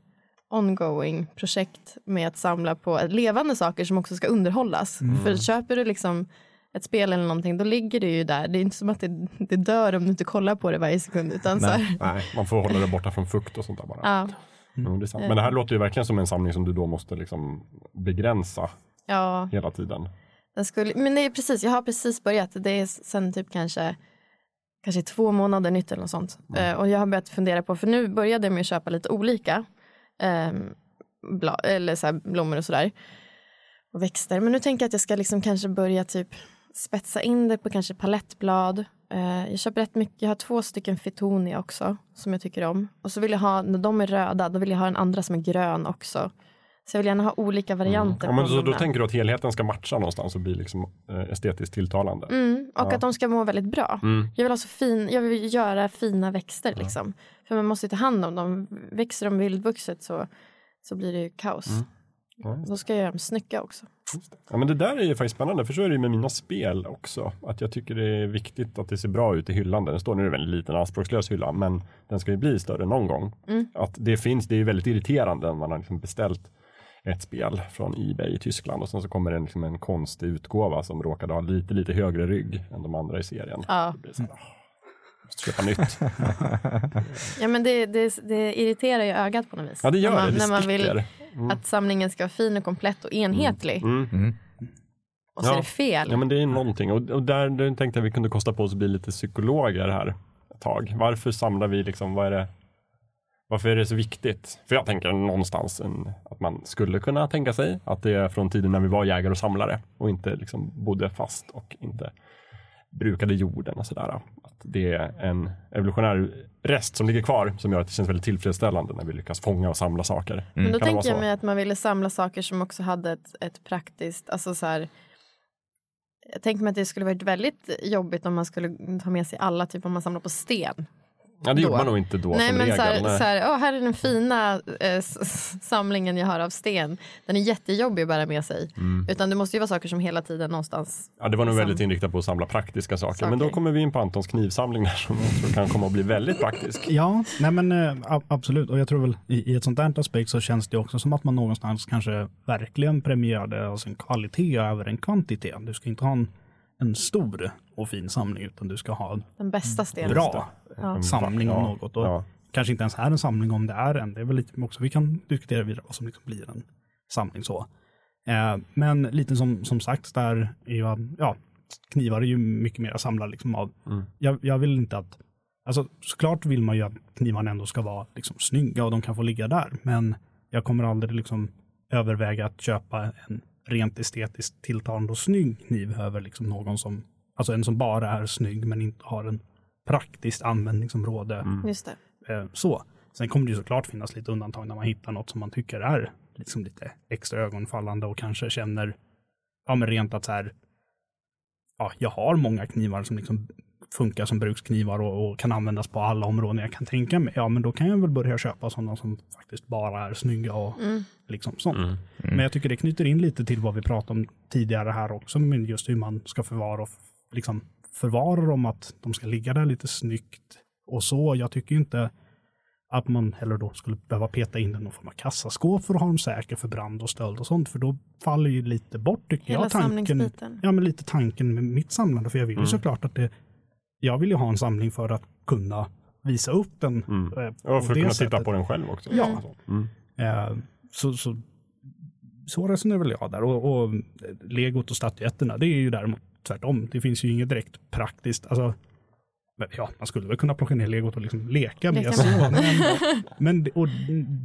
B: ongoing projekt med att samla på levande saker som också ska underhållas. För köper du liksom ett spel eller någonting då ligger det ju där. Det är inte som att det, det dör om du inte kollar på det varje sekund. Utan så här,
A: Nej, man får hålla det borta från fukt och sånt där bara.
B: ja,
A: Jo, det. Men det här låter ju verkligen som en samling som du då måste liksom begränsa
B: ja,
A: hela tiden.
B: den skulle, men det är precis, jag har precis börjat. Det är sen typ kanske kanske två månader nytt eller något sånt. Eh, och jag har börjat fundera på, för nu började jag med att köpa lite olika eh, bla, eller så blommor och sådär. Och växter. Men nu tänker jag att jag ska liksom kanske börja typ spetsa in det på kanske palettblad. Eh, jag köper rätt mycket, jag har två stycken fitonia också som jag tycker om. Och så vill jag ha, när de är röda, då vill jag ha en andra som är grön också. Så jag vill gärna ha olika varianter
A: Ja, men så, då tänker du att helheten ska matcha någonstans och bli liksom, eh, estetiskt tilltalande.
B: Mm, och
A: Ja.
B: att de ska må väldigt bra.
A: Mm.
B: Jag vill ha så fin, jag vill göra fina växter liksom. För man måste ta hand om dem. Växer de vildvuxet så, så blir det ju kaos.
A: Ja.
B: Då ska jag göra dem snygga också.
A: Ja, men det där är ju faktiskt spännande, för så är det ju med mina spel också. Att jag tycker det är viktigt att det ser bra ut i hyllan. Den står nu i en väldigt liten anspråkslös hylla, men den ska ju bli större någon gång.
B: Mm.
A: Att det finns, det är ju väldigt irriterande när man har liksom beställt ett spel från Ebay i Tyskland och sen så kommer det en, liksom en konstig utgåva som råkade ha lite, lite högre rygg än de andra i serien.
B: Ja,
A: Det blir så här, måste köpa nytt.
B: ja men det, det, det irriterar ju ögat på något vis.
A: Ja, det gör
B: när man,
A: det. Det
B: När man vill.
A: Mm.
B: att samlingen ska vara fin och komplett och enhetlig.
A: Mm.
C: Mm.
B: Och så är
A: Ja.
B: det fel.
A: Ja men det är någonting och, och där, där tänkte jag vi kunde kosta på oss att bli lite psykologer här ett tag. Varför samlar vi liksom, vad är det, varför är det så viktigt? För jag tänker någonstans en, att man skulle kunna tänka sig att det är från tiden när vi var jägare och samlare och inte liksom bodde fast och inte brukade jorden och sådär. Att det är en evolutionär rest som ligger kvar som gör att det känns väldigt tillfredsställande när vi lyckas fånga och samla saker.
B: Men då
A: Kan
B: tänker jag mig att man ville samla saker som också hade ett, ett praktiskt, alltså så här. Jag tänker mig att det skulle varit väldigt jobbigt om man skulle ta med sig alla, typ om man samlar på sten.
A: Ja det gjorde
B: då.
A: man nog inte då
B: Nej
A: som
B: men
A: regel.
B: så här,
A: nej.
B: så här, åh, här är den fina eh, samlingen jag har av sten. Den är jättejobbig att bära med sig.
A: Mm.
B: Utan det måste ju vara saker som hela tiden någonstans.
A: Ja, det var nog väldigt inriktat på att samla praktiska saker. Men då
B: Saker.
A: kommer vi in på Antons knivsamling där som jag tror kan komma att bli väldigt praktisk.
D: Ja, nej men eh, absolut. Och jag tror väl i, i ett sånt här aspekt så känns det också som att man någonstans kanske verkligen premierade alltså en kvalitet över en kvantitet. Du ska inte ha en, en stor och fin samling utan du ska ha en
B: Den bästa stenen.
D: bra
B: Ja.
D: samling om något. Och
A: ja.
D: Kanske inte ens är en samling om det är en. Det är väl lite också vi kan diskutera vidare vad som liksom blir en samling så. Eh, men lite som, som sagt där är ju, ja, knivar är ju mycket mer samlar liksom av.
A: Mm.
D: Jag, jag vill inte att, alltså såklart vill man ju att knivarna ändå ska vara liksom snygga och de kan få ligga där. Men jag kommer aldrig liksom överväga att köpa en rent estetiskt tilltalande och snygg kniv över liksom någon som, alltså en som bara är snygg men inte har en praktiskt användningsområde.
A: Mm.
B: Just det.
D: Eh, så. Sen kommer det ju såklart finnas lite undantag när man hittar något som man tycker är liksom lite extra ögonfallande och kanske känner, ja men rent att så här, ja, jag har många knivar som liksom funkar som bruksknivar och, och kan användas på alla områden jag kan tänka mig. Ja, men då kan jag väl börja köpa sådana som faktiskt bara är snygga och
B: Mm.
D: liksom sånt.
A: Mm.
D: Men jag tycker det knyter in lite till vad vi pratade om tidigare här också, med just hur man ska förvara och liksom förvara dem, att de ska ligga där lite snyggt och så. Jag tycker inte, att man heller då skulle behöva peta in någon form av kassaskåp för att ha dem säkra för brand och stöld och sånt. För då faller ju lite bort tycker
B: Hela
D: jag tanken. Ja, men lite tanken med mitt samlande. För jag vill ju såklart att det, jag vill ju ha en samling för att kunna visa upp den.
A: Mm.
D: eh,
A: Ja, för att kunna
D: sättet.
A: titta på den själv också.
D: Ja.
A: Mm.
D: Eh, så, så, så resonerar väl jag där. Och, och legot och statyetterna, det är ju däremot tvärtom. Det finns ju inget direkt praktiskt. Alltså, men ja, man skulle väl kunna plocka ner legot och liksom leka med.
B: Leka
D: Så,
B: med.
D: men men det- och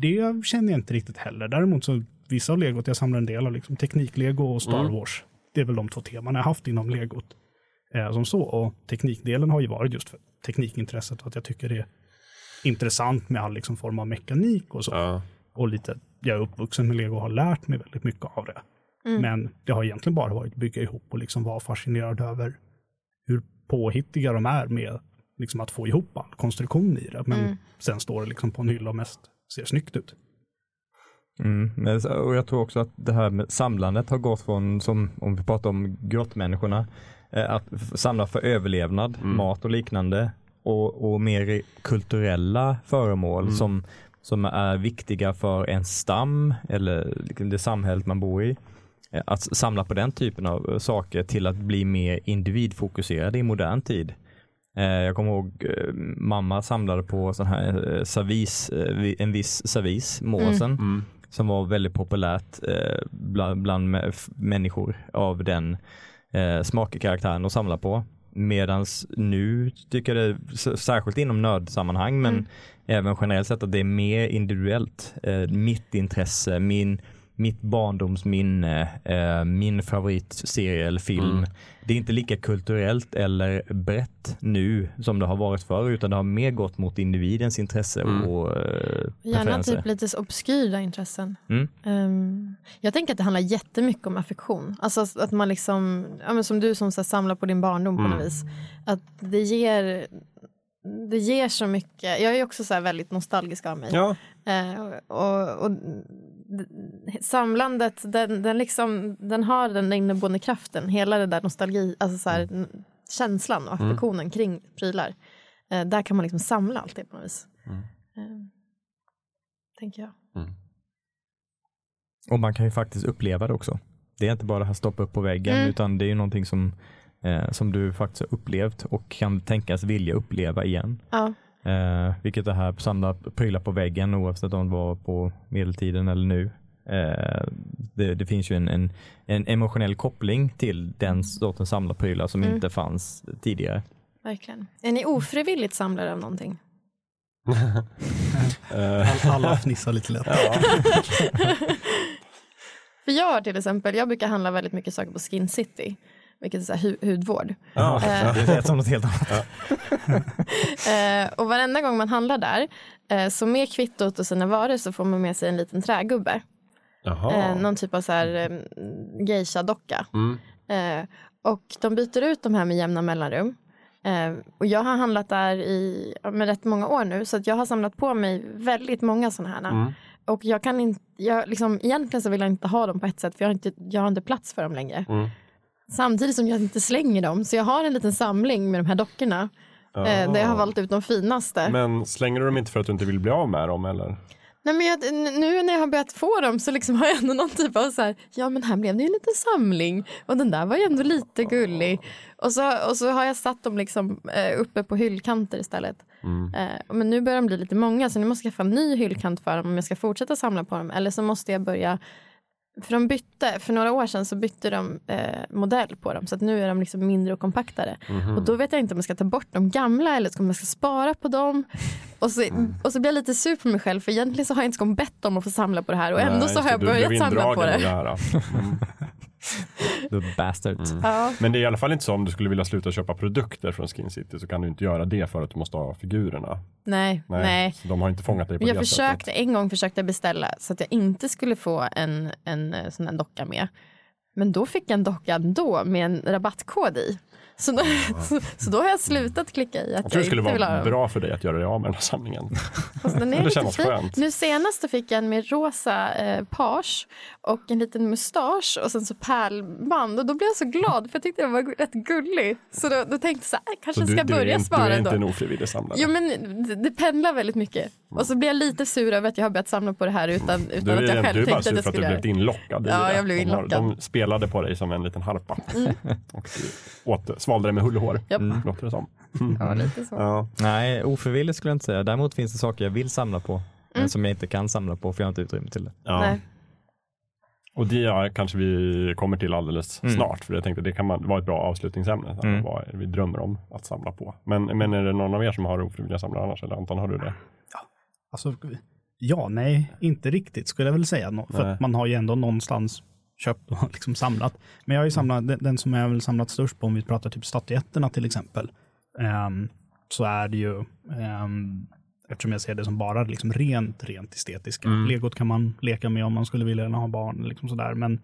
D: det känner jag inte riktigt heller. Däremot så vissa av legot, jag samlar en del av liksom tekniklego och Star
A: Mm.
D: Wars. Det är väl de två teman jag haft inom legot. Eh, som så. Och teknikdelen har ju varit just för teknikintresset och att jag tycker det är intressant med all liksom form av mekanik och så
A: Ja.
D: och lite, jag är uppvuxen med lego och har lärt mig väldigt mycket av det. Men det har egentligen bara varit bygga ihop och liksom vara fascinerad över hur påhittiga de är med liksom att få ihop all konstruktion i det. Men sen står det liksom på en hylla och mest ser snyggt ut.
C: Mm. Och jag tror också att det här med samlandet har gått från, som om vi pratar om grottmänniskorna, eh, att samla för överlevnad, mat och liknande och, och mer kulturella föremål som, som är viktiga för en stam eller liksom det samhället man bor i. Eh, Att samla på den typen av eh, saker till att bli mer individfokuserade i modern tid. Eh, Jag kommer ihåg mamma samlade på sån här servis, vi- en viss servis, måsen,
A: Mm.
C: som var väldigt populärt bland, bland människor av den smakkaraktären att samla på. Medans nu tycker jag det, särskilt inom nördsammanhang, men
B: Mm.
C: även generellt sett att det är mer individuellt. Mitt intresse, min, mitt barndomsminne, eh, min favoritserie eller film.
A: Mm.
C: Det är inte lika kulturellt eller brett nu som det har varit förr, utan det har mer gått mot individens intresse
A: Mm.
C: och eh,
B: Gärna
C: preferenser.
B: typ lite så obskyra intressen.
C: Mm.
B: Ehm, jag tänker att det handlar jättemycket om affektion. Alltså att man liksom, ja, men som du som så här, samlar på din barndom på
A: Mm.
B: något vis. Att det ger, det ger så mycket. Jag är också så här väldigt nostalgisk av mig.
A: Ja.
B: Eh, och, och samlandet, den, den, liksom, den har den inneboende kraften. Hela det där nostalgi, alltså så här, n- känslan och affektionen kring prylar. Eh, där kan man liksom samla allt det på något vis.
A: Mm.
B: Eh, tänker jag.
C: Och man kan ju faktiskt uppleva det också. Det är inte bara här stoppa upp på väggen
B: Mm.
C: utan det är ju någonting som, eh, som du faktiskt har upplevt och kan tänkas vilja uppleva igen.
B: Ja.
C: Eh, vilket det här samla prylar på väggen oavsett om det var på medeltiden eller nu. Eh, det, det finns ju en, en, en emotionell koppling till den sortens samlarprylar som
B: Mm.
C: inte fanns tidigare.
B: Verkligen. Är ni ofrivilligt samlare av någonting?
D: All, alla fnissar lite lätt.
B: För jag till exempel, jag brukar handla väldigt mycket saker på Skin City. Vilket är så här hu- hudvård.
A: ja.
B: Eh,
C: Det lät som något helt annat.
B: eh, och varenda gång man handlar där, eh, så med kvittot och sina varor så får man med sig en liten trägubbe.
A: Jaha.
B: Någon typ av så här eh, geisha-docka.
A: Mm.
B: Och de byter ut de här med jämna mellanrum. Och jag har handlat där i med rätt många år nu så att jag har samlat på mig väldigt många sådana här.
A: Mm.
B: Och jag kan inte, jag, liksom, egentligen så vill jag inte ha dem på ett sätt för jag har inte, jag har inte plats för dem längre.
A: Mm.
B: Samtidigt som jag inte slänger dem så jag har en liten samling med de här dockorna. Eh, där jag har valt ut de finaste.
A: Men slänger du dem inte för att du inte vill bli av med dem eller?
B: Nej, men jag, nu när jag har börjat få dem så liksom har jag ändå någon typ av så här, ja men här blev det ju en liten samling och den där var ju ändå lite gullig. Och så, och så har jag satt dem liksom eh, uppe på hyllkanter istället.
A: Mm.
B: Eh, men nu börjar de bli lite många så nu måste jag skaffa en ny hyllkant för dem om jag ska fortsätta samla på dem. Eller så måste jag börja, för de bytte, för några år sedan så bytte de eh, modell på dem så att nu är de liksom mindre och kompaktare.
A: Mhm.
B: Och då vet jag inte om jag ska ta bort de gamla eller om jag ska spara på dem. Och så,
A: Mm.
B: och så blir jag lite sur på mig själv för egentligen så har jag inte bett om att få samla på det här och ändå
A: Nej,
B: så har jag
A: det,
B: börjat samla på
A: i
B: det.
A: här. Mm.
C: The bastard.
B: Ja.
A: Men det är i alla fall inte så om du skulle vilja sluta köpa produkter från Skin City så kan du inte göra det för att du måste ha figurerna.
B: Nej, nej.
A: Nej, de har inte fångat dig på
B: jag
A: det
B: försökte,
A: sättet.
B: en gång försökte jag beställa så att jag inte skulle få en, en eh, sån här docka med. Men då fick jag en docka ändå med en rabattkod i. Så då, så, så då har jag slutat klicka i att
A: Jag tror det skulle vara bra för dig att göra dig av med den här samlingen.
B: Fast den är
A: Det känns skönt.
B: Nu senast fick jag en med rosa eh, page och en liten mustasch och sen så pärlband och då blev jag så glad för jag tyckte den var rätt gullig. Så då, då tänkte jag så här, jag kanske
A: Så
B: ska
A: du, du, är
B: börja
A: inte, du
B: spara
A: är
B: ändå.
A: inte en ofrivillig samlare.
B: Jo men det, det pendlar väldigt mycket. Och så blir jag lite sur över att jag har börjat samla på det här utan, utan
A: du
B: att jag
A: är,
B: själv
A: du är bara
B: tänkte
A: sur
B: att jag
A: för att du
B: skulle
A: blivit inlockad
B: Ja, jag blev
A: de, har-
B: inlockad.
A: de spelade på dig som en liten harpa.
B: Mm.
A: Och du åt, svalde det med hull och hår.
B: Japp.
A: Låter det som.
B: Ja, lite så.
A: Ja.
C: Nej, ofrivilligt skulle jag inte säga. Däremot finns det saker jag vill samla på.
B: Mm.
C: Men som jag inte kan samla på för jag har inte utrymme till det.
A: Ja.
B: Nej.
A: Och det ja, kanske vi kommer till alldeles
C: Mm.
A: snart. För jag tänkte det kan vara ett bra avslutningsämne.
C: Mm.
A: Vad är vi drömmer om att samla på? Men, men är det någon av er som har ofrivilliga samlare annars? Eller Anton, har du det?
D: Alltså, ja, nej, inte riktigt skulle jag väl säga. För att man har ju ändå någonstans köpt och liksom samlat. Men jag har ju samlat, den, den som jag väl samlat störst på om vi pratar typ statyetterna till exempel. ehm, så är det ju, ehm, eftersom jag ser det som bara liksom rent, rent estetiska.
A: Mm.
D: Legot kan man leka med om man skulle vilja ha barn. Liksom sådär. Men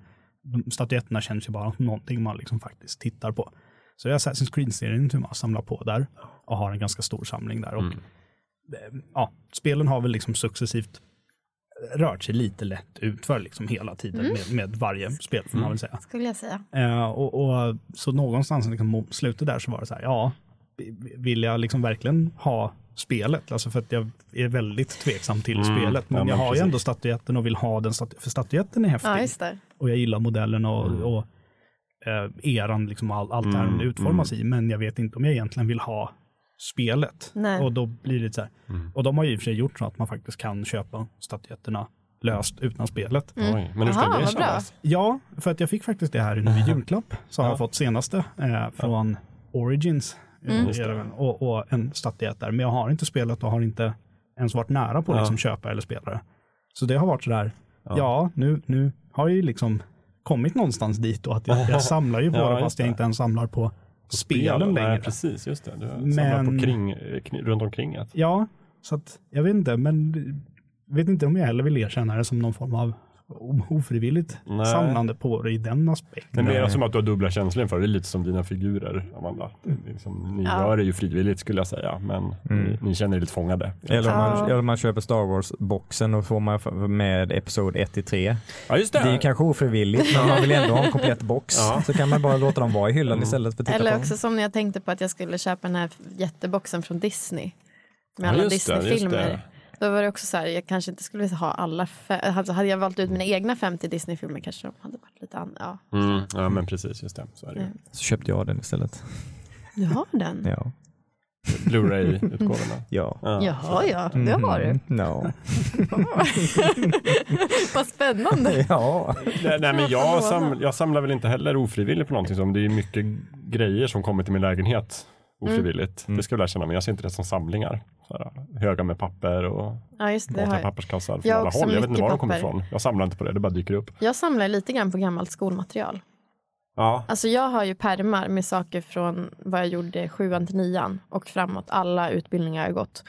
D: statyetterna känns ju bara som någonting man liksom faktiskt tittar på. Så det är Assassin's Creed-serien som jag samlar på där och har en ganska stor samling där. Och
A: Mm.
D: eh, ja, spelen har väl liksom successivt rört sig lite lätt ut för liksom hela tiden
B: Mm.
D: med, med varje spel får man väl säga.
B: Skulle jag säga.
D: Eh, och, och, så någonstans liksom mot slutet där så var det så här, ja, vill jag liksom verkligen ha spelet? Alltså för att jag är väldigt tveksam till
A: Mm,
D: spelet. Men
A: ja, men
D: jag har
A: precis.
D: ju ändå statyetten och vill ha den, staty- för statyetten är häftig.
B: Ja, just det.
D: och jag gillar modellen och,
A: Mm.
D: och eh, eran, liksom all, allt det här
A: Mm,
D: det utformas i. Men jag vet inte om jag egentligen vill ha spelet.
B: Nej.
D: Och då blir det så här.
A: Mm.
D: Och de har ju i och för sig gjort så att man faktiskt kan köpa statyetterna löst utan spelet.
B: Mm.
A: Oj, men hur ska
B: Aha,
A: det kännas?
D: Ja, för att jag fick faktiskt det här nu i julklapp. Så har
A: Ja.
D: jag fått senaste eh, från Origins. eh,
B: Mm.
D: Och, och en statyett där. Men jag har inte spelat och har inte ens varit nära på att
A: Ja.
D: liksom köpa eller spela det. Så det har varit sådär,
A: Ja.
D: ja, nu, nu har jag ju liksom kommit någonstans dit och att jag, jag samlar ju på
A: Ja,
D: det fast jag inte ens samlar på, spelen
A: Spel,
D: längre.
A: Precis, just det. Du
D: Men-
A: på kring, eh, kring, runt omkring ett.
D: Ja, så att jag vet inte, men vet inte om jag heller vill erkänna det som någon form av ofrivilligt
A: Nej.
D: samlande på det i den aspekten.
A: Men mer som att du har dubbla känslor inför det. Det är lite som dina figurer, Amanda. Det är Liksom, ni
B: Ja.
A: gör det ju frivilligt skulle jag säga, men
C: Mm.
A: ni, ni känner er lite fångade.
C: Eller om, man,
B: Ja.
C: eller om man köper Star Wars-boxen och får man med Episod 1 till 3.
A: Ja, just det.
C: Det är ju kanske ofrivilligt men man vill ändå ha en komplett box.
A: Ja.
C: Så kan man bara låta dem vara i hyllan
A: Mm.
C: istället för att titta
B: Eller
C: på
B: också som när jag tänkte på att jag skulle köpa den här jätteboxen från Disney. Med
A: Ja,
B: alla
A: det,
B: Disney-filmer.
A: Det.
B: Då var det också så här, jag kanske inte skulle ha alla, alltså hade jag valt ut mina egna 50 Disney-filmer kanske de hade varit lite an- ja.
A: Mm, ja, men precis, just det. Så är det.
B: Mm.
C: Så köpte jag den istället.
B: Du har den?
C: Ja.
A: Blu-ray-utgåvorna.
C: Ja.
A: Ja.
B: Jaha, ja, det har du.
C: Mhm. No.
B: Vad spännande.
C: Ja.
A: Nej, nej, men
B: Jag
A: sam, jag samlar väl inte heller ofrivilligt på någonting. Som, det är mycket grejer som kommer till min lägenhet ofrivilligt.
C: Mm.
A: Det ska jag väl erkänna, men jag ser inte det som samlingar. Så här, höga med papper och
B: Ja, just det. jag.
A: papperskassar från
B: Jag
A: alla håll. Jag vet inte var de kommer ifrån. Jag samlar inte på det, det bara dyker upp.
B: jag samlar lite grann på gammalt skolmaterial.
A: Ja,
B: Alltså jag har ju pärmar med saker från vad jag gjorde sjuan till nian och framåt. Alla utbildningar jag har gått.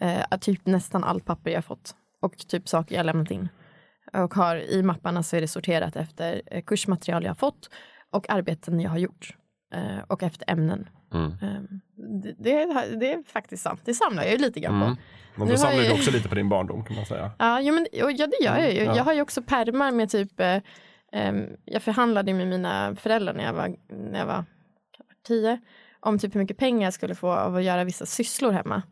B: Eh, typ nästan allt papper jag har fått. Och typ saker jag lämnat in. Och har, i mapparna så är det sorterat efter eh, kursmaterial jag har fått och arbeten jag har gjort. Eh, och efter ämnen.
A: mm.
B: Eh, det, det, är- det är faktiskt sant. Det samlar jag ju lite grann på.
A: Mm. Men
B: har
A: samlar
B: jag-
A: du också lite på din barndom kan man säga.
B: Ja, jo, men, och, ja, det gör jag ju.
A: Ja.
B: Jag har ju också pärmar med typ, eh, ehm, jag förhandlade med mina föräldrar när jag var, när jag var tio, om typ hur mycket pengar jag skulle få av att göra vissa sysslor hemma.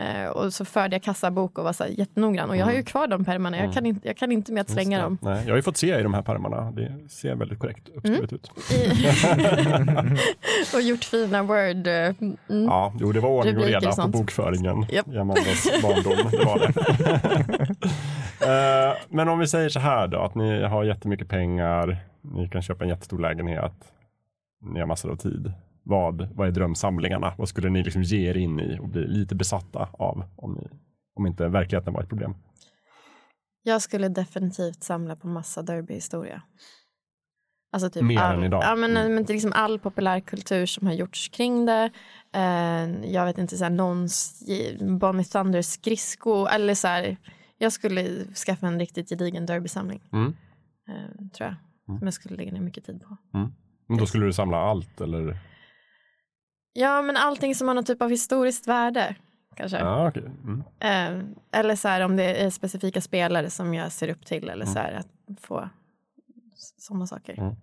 B: Eh, och så förde jag kassabok och var så här jättenoggrann. Och jag har ju kvar de pärmarna, jag, kan inte, jag kan inte med att slänga
A: Mm.
B: Dem.
A: Nej, jag har ju fått se i de här pärmarna. Det ser väldigt korrekt uppskrivet
B: Mm.
A: ut.
B: och gjort fina word. eh, Mm.
A: Ja, jo, det var ordning och reda på bokföringen
B: Japp.
A: i Amandas barndom. Det var det. Eh, Men om vi säger så här då, att ni har jättemycket pengar, ni kan köpa en jättestor lägenhet, ni har massor av tid. Vad, vad är drömsamlingarna? Vad skulle ni liksom ge er in i och bli lite besatta av om, ni, om inte verkligheten var ett problem?
B: Jag skulle definitivt samla på massa derbyhistoria. Alltså typ
A: Mer
B: all,
A: än idag.
B: Ja, men,
A: Mm.
B: men liksom all populärkultur som har gjorts kring det. Eh, jag vet inte, så här, någons Bonnie Thunders skridsko eller så här. Jag skulle skaffa en riktigt gedigen derbysamling,
A: Mm.
B: eh, tror jag. som jag skulle lägga ner mycket tid på.
A: Men då skulle du samla allt eller?
B: Ja, men allting som har någon typ av historiskt värde kanske.
A: Ja, okej. Mm.
B: Eh, eller så här om det är specifika spelare som jag ser upp till eller så här att få sådana saker.
A: Mm.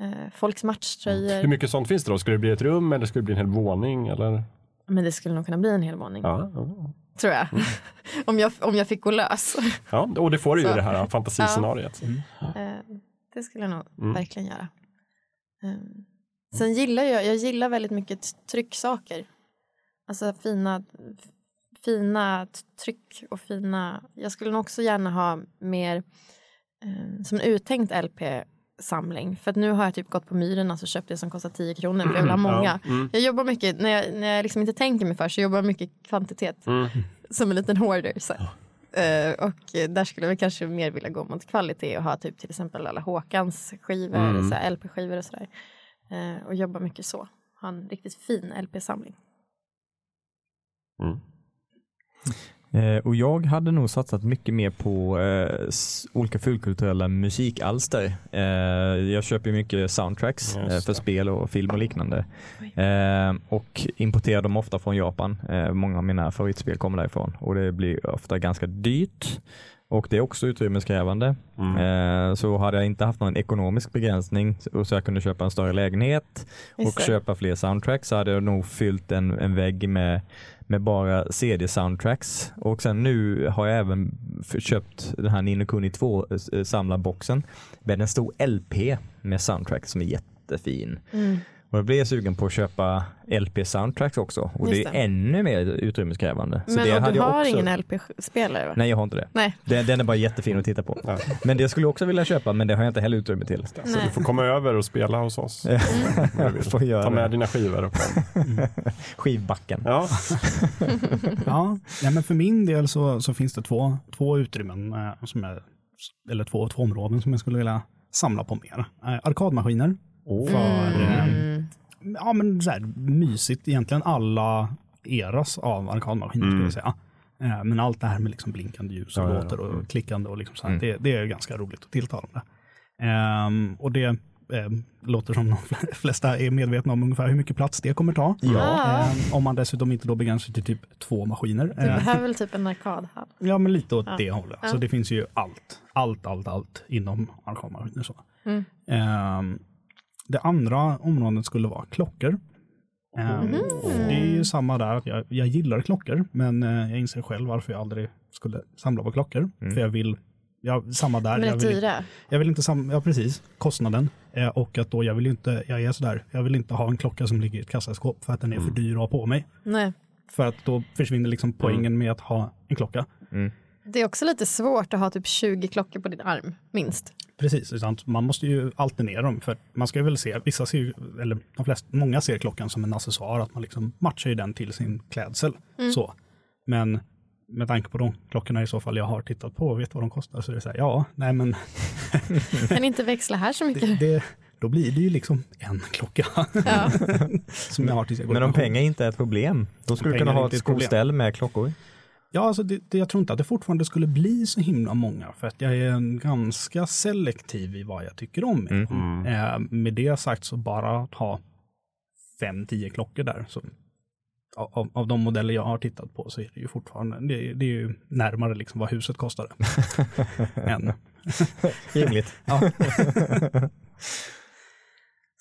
B: Eh, folks matchtröjor.
A: Hur mycket sånt finns det då? Skulle det bli ett rum eller skulle det bli en hel våning? Eller?
B: Men det skulle nog kunna bli en hel våning,
A: Ja, ja.
B: tror jag. om, jag om jag fick gå lös.
A: ja, och det får du ju i det här fantasiscenariet.
B: Eh, det skulle jag nog
A: Mm.
B: verkligen göra. Eh, sen gillar jag, jag gillar väldigt mycket trycksaker. Alltså fina, fina tryck och fina, jag skulle nog också gärna ha mer eh, som en uttänkt LP-samling. För att nu har jag typ gått på Myrorna och köpt det som kostar 10 kronor för jag vill ha många.
A: Ja, mm.
B: Jag jobbar mycket, när jag, när jag liksom inte tänker mig för så jobbar jag mycket kvantitet.
A: Mm.
B: Som en liten hoarder. Så. Eh, och eh, där skulle jag kanske mer vilja gå mot kvalitet och ha typ till exempel alla Håkans skivor,
A: Mm.
B: LP-skivor och sådär. Eh, och jobba mycket så. Ha en riktigt fin LP-samling.
A: Mm.
C: Eh, och jag hade nog satsat mycket mer på eh, olika fulkulturella musikalster. Eh, jag köper ju mycket soundtracks eh, för spel och film och liknande. Eh, och importerar dem ofta från Japan. Eh, många av mina favoritspel kommer därifrån och det blir ofta ganska dyrt. Och det är också utrymmeskrävande.
A: Mm.
C: Eh, så hade jag inte haft någon ekonomisk begränsning och så jag kunde köpa en större lägenhet
B: Just
C: och
B: det.
C: köpa fler soundtracks så hade jag nog fyllt en, en vägg med, med bara CD-soundtracks. Och sen nu har jag även köpt den här Nino Kuni 2 eh, samlarboxen med en stor LP med soundtracks som är jättefin.
B: Mm.
C: Och jag sugen på att köpa LP-soundtracks också och
B: Just
C: det är
B: det.
C: ännu mer utrymmeskrävande. Så
B: Men
C: det
B: och
C: hade
B: du
C: jag
B: har
C: också...
B: ingen LP-spelare va?
C: Nej, jag har inte det.
B: Nej.
C: Den, den är bara jättefin att titta på.
A: Ja.
C: Men det skulle jag också vilja köpa, men det har jag inte heller utrymme till.
A: Så
B: Nej.
A: du får komma över och spela hos oss.
C: Får göra
A: Ta med
C: det.
A: dina skivor. Och
C: Skivbacken.
A: ja.
D: Ja, nej, men för min del så, så finns det två, två utrymmen, eh, som är, eller två, två områden som jag skulle vilja samla på mer. Eh, arkadmaskiner. För, eh,
B: Mm.
D: ja men så här, mysigt egentligen alla eras av arkadmaskiner skulle jag säga. Eh, Men allt det här med liksom blinkande ljus och
A: Ja, ja, ja.
D: låter och klickande och liksom så här,
C: Mm.
D: det, det är ganska roligt och tilltalande. Ehm, och det ehm, låter som de fl- flesta är medvetna om ungefär hur mycket plats det kommer ta.
B: Ja.
D: Ehm, om man dessutom inte då begränsar till typ två maskiner.
B: Du
D: Ehm,
B: behöver väl typ en arkadhall?
D: Ja, men lite åt
B: Ja.
D: det hållet.
B: Ja.
D: Så det finns ju allt, allt, allt, allt inom arkadmaskiner. Så.
B: Mm.
D: Det andra området skulle vara klockor.
B: Mhm.
D: Det är ju samma där, att jag, jag gillar klockor, men eh, jag inser själv varför jag aldrig skulle samla på klockor. För jag vill, jag, samma där.
B: Men
D: jag vill,
B: dyra?
D: jag vill inte samla, ja precis, kostnaden. Eh, och att då jag vill inte, jag är sådär, jag vill inte ha en klocka som ligger i ett kassaskåp för att den är för dyr att ha på mig.
B: Nej.
D: För att då försvinner liksom poängen med att ha en klocka.
B: Det är också lite svårt att ha typ 20 klockor på din arm, minst.
D: Precis, utan man måste ju alternera dem. För man ska ju väl se, vissa ser eller de flesta, många ser klockan som en accessoar, att man liksom matchar ju den till sin klädsel. Så. Men med tanke på de klockorna i så fall jag har tittat på och vet vad de kostar så är det så här, ja, nej men
B: Kan inte växla här så mycket.
D: det, det, då blir det ju liksom en klocka
B: Ja.
D: som jag har tills jag går
C: Men om pengar inte är ett problem, då skulle du kunna ha ett skoställ med klockor.
D: Ja, alltså det, det, jag tror inte att det fortfarande skulle bli så himla många, för att jag är en ganska selektiv i vad jag tycker om.
C: Mm.
D: Eh, med det sagt så bara att ha fem, tio klockor där. Så, av, av de modeller jag har tittat på så är det ju fortfarande, det, det är ju närmare liksom vad huset kostade. än,
C: Rimligt.
D: ja.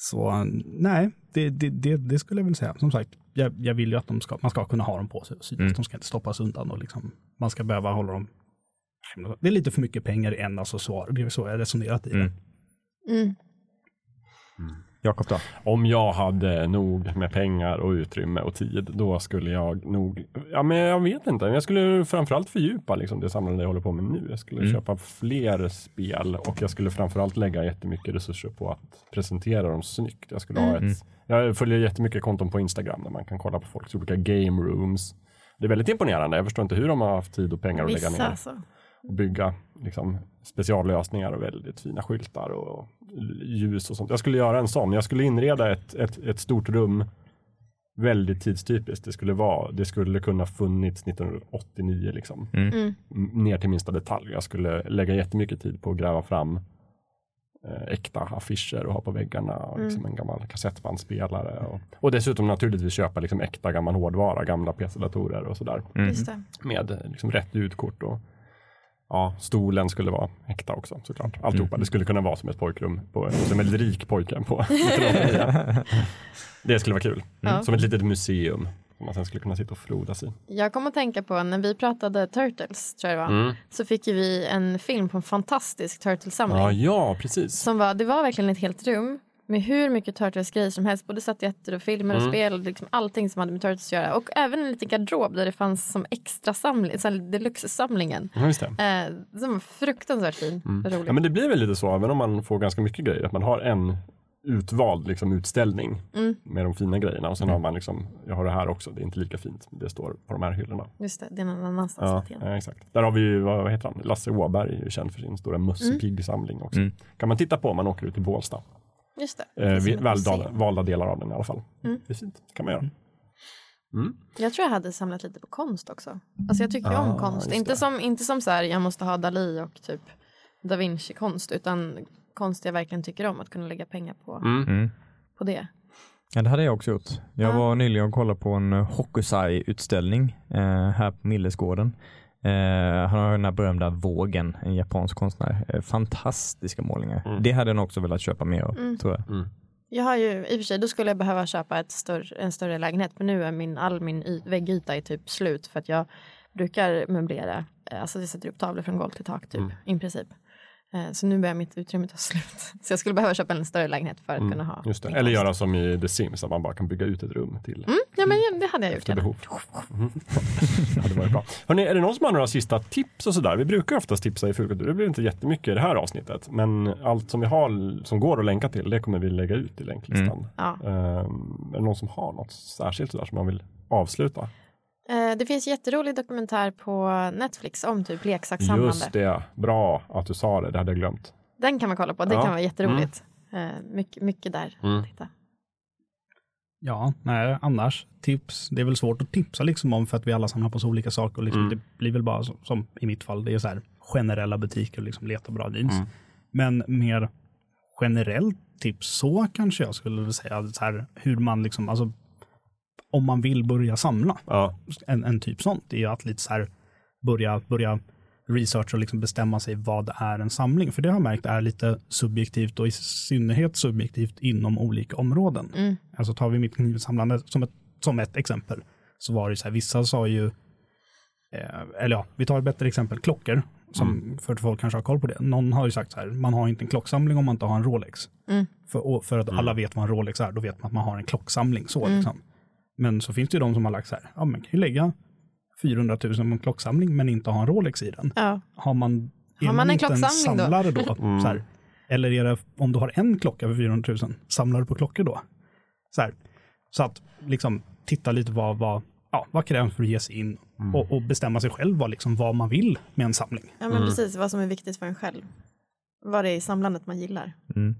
D: så nej, det, det, det, det skulle jag väl säga. Som sagt, jag, jag vill ju att de ska, man ska kunna ha dem på sig och synas.
C: Mm.
D: De ska inte stoppas undan och liksom, man ska behöva hålla dem det är lite för mycket pengar i en accessoar. Det är så jag resonerat i det.
C: Mm.
B: Mm.
C: Jakob då?
A: Om jag hade nog med pengar och utrymme och tid, då skulle jag nog, ja men jag vet inte, jag skulle framförallt fördjupa liksom det samlande jag håller på med nu. Jag skulle
C: Mm.
A: köpa fler spel och jag skulle framförallt lägga jättemycket resurser på att presentera dem snyggt. Jag skulle ha
C: Mm.
A: ett, jag följer jättemycket konton på Instagram där man kan kolla på folks olika game rooms. Det är väldigt imponerande. Jag förstår inte hur de har haft tid och pengar att lägga
B: Vissa
A: ner
B: alltså.
A: och bygga liksom, speciallösningar och väldigt fina skyltar och ljus och sånt. Jag skulle göra en sån. Jag skulle inreda ett, ett, ett stort rum väldigt tidstypiskt. Det skulle, vara, det skulle kunna funnits 1989 liksom.
C: Mm.
B: Mm.
A: Ner till minsta detalj. Jag skulle lägga jättemycket tid på att gräva fram eh, äkta affischer och ha på väggarna och liksom en gammal kassettbandspelare. Och, och dessutom naturligtvis köpa liksom äkta gammal hårdvara, gamla PC-datorer och sådär.
B: Det.
A: Med liksom rätt ljudkort och ja, stolen skulle vara äkta också såklart. Alltihopa. Det skulle kunna vara som ett pojkrum på, som en rik pojke på 1989. Det skulle vara kul.
B: Ja.
A: Som ett litet museum som man sen skulle kunna sitta och frodas i.
B: Jag kommer att tänka på när vi pratade Turtles, tror jag det var,
A: Mm.
B: så fick ju vi en film på en fantastisk Turtles-samling.
A: Ja, ja, precis.
B: Som var, det var verkligen ett helt rum med hur mycket Turtles-grejer som helst. Både statyetter och filmer
A: Mm.
B: och spel. och Liksom allting som hade med Turtles att göra. Och även en liten garderob där det fanns som extra samling, så här deluxe-samling.
A: Ja, just det.
B: Eh, som var fruktansvärt fin. Rolig.
A: Mm. Ja, men det blir väl lite så, även om man får ganska mycket grejer, att man har en utvald liksom, utställning
B: Mm.
A: med de fina grejerna och sen har man liksom, jag har det här också, det är inte lika fint, det står på de här hyllorna.
B: Just det, det är någon annanstans.
A: Ja, ja, exakt. Där har vi ju, vad heter han, Lasse Åberg är ju känd för sin stora Musse Pigg-samling också.
C: Mm.
A: Kan man titta på om man åker ut till Bålsta.
B: Just det.
A: Eh,
B: det
A: vi-
B: som ett
A: valda, delar av den i alla fall.
B: Mm.
A: Det är fint, kan man göra.
B: Jag tror jag hade samlat lite på konst också. Alltså jag tycker ju
A: Ah,
B: om konst. Inte
A: det.
B: som, inte som så här, jag måste ha Dali och typ Da Vinci-konst. Utan konst jag verkligen tycker om. Att kunna lägga pengar på,
C: Mm.
B: på det.
C: Ja, det hade jag också gjort. Jag
B: Ja.
C: var nyligen och kollade på en eh, Hokusai-utställning eh, här på Millesgården. Eh, han har den här berömda Vågen, en japansk konstnär. Eh, fantastiska målningar.
A: Mm.
C: Det hade nog också velat köpa mer av,
B: Mm.
C: tror jag.
B: Jag har ju, i och för sig, då skulle jag behöva köpa ett större, en större lägenhet. För nu är min, all min y, väggyta är typ slut. För att jag brukar möblera. eh, Alltså jag sätter upp tavlor från golv till tak typ.
A: Mm.
B: I princip. Eh, Så nu börjar mitt utrymme ta slut. Så jag skulle behöva köpa en större lägenhet för att kunna ha.
A: Mm, Just det. Eller göra som i The Sims, att man bara kan bygga ut ett rum till
B: Mm, ja men det hade jag gjort.
A: efter behov. Mm. Det var ju bra. Hörrni, är det någon som har några sista tips och sådär? Vi brukar oftast tipsa i Fulkultur. Det blir inte jättemycket i det här avsnittet. Men allt som vi har som går att länka till, det kommer vi lägga ut i länklistan.
B: Ja.
A: Ehm, är det någon som har något särskilt sådär som man vill avsluta?
B: Eh, Det finns jätterolig dokumentär på Netflix om typ leksakssamlande.
A: Just det, bra att du sa det, det hade jag glömt.
B: Den kan man kolla på, det
A: Ja.
B: kan vara jätteroligt. Eh, Mycket, mycket där.
A: Mm.
B: Titta.
D: Ja, nej, annars tips. Det är väl svårt att tipsa liksom om för att vi alla samlar på så olika saker. Och liksom,
A: Mm.
D: Det blir väl bara som, som i mitt fall, det är så här generella butiker och liksom leta bra jeans.
A: Mm.
D: Men mer generellt tips så kanske jag skulle säga så här hur man liksom, alltså om man vill börja samla,
A: Ja,
D: en, en typ sånt, det är ju att lite så här börja, börja researcha och liksom bestämma sig vad är en samling. För det har jag märkt är lite subjektivt och i synnerhet subjektivt inom olika områden.
B: Mm.
D: Alltså tar vi mitt knivsamlande som ett, som ett exempel, så var det så här, vissa sa ju, eh, eller ja, vi tar ett bättre exempel, klockor, som för att folk kanske har koll på det. Någon har ju sagt så här, man har inte en klocksamling om man inte har en Rolex.
B: Mm.
D: För, och för att alla vet vad en Rolex är, då vet man att man har en klocksamling. Så, liksom. Men så finns det ju de som har lagt så här, ja man kan ju lägga 400 000 på en klocksamling men inte ha en Rolex i den.
B: Ja.
D: Har man,
B: Har man en klocksamling då?
D: samlare då? Så här, eller är det, om du har en klocka för 400 000, samlar du på klockor då? Så, här, så att liksom titta lite vad, vad, ja, vad krävs för att ge sig in och, och bestämma sig själv vad, liksom, vad man vill med en samling.
B: ja, men precis vad som är viktigt för en själv. Vad det är i samlandet man gillar.
C: Mm.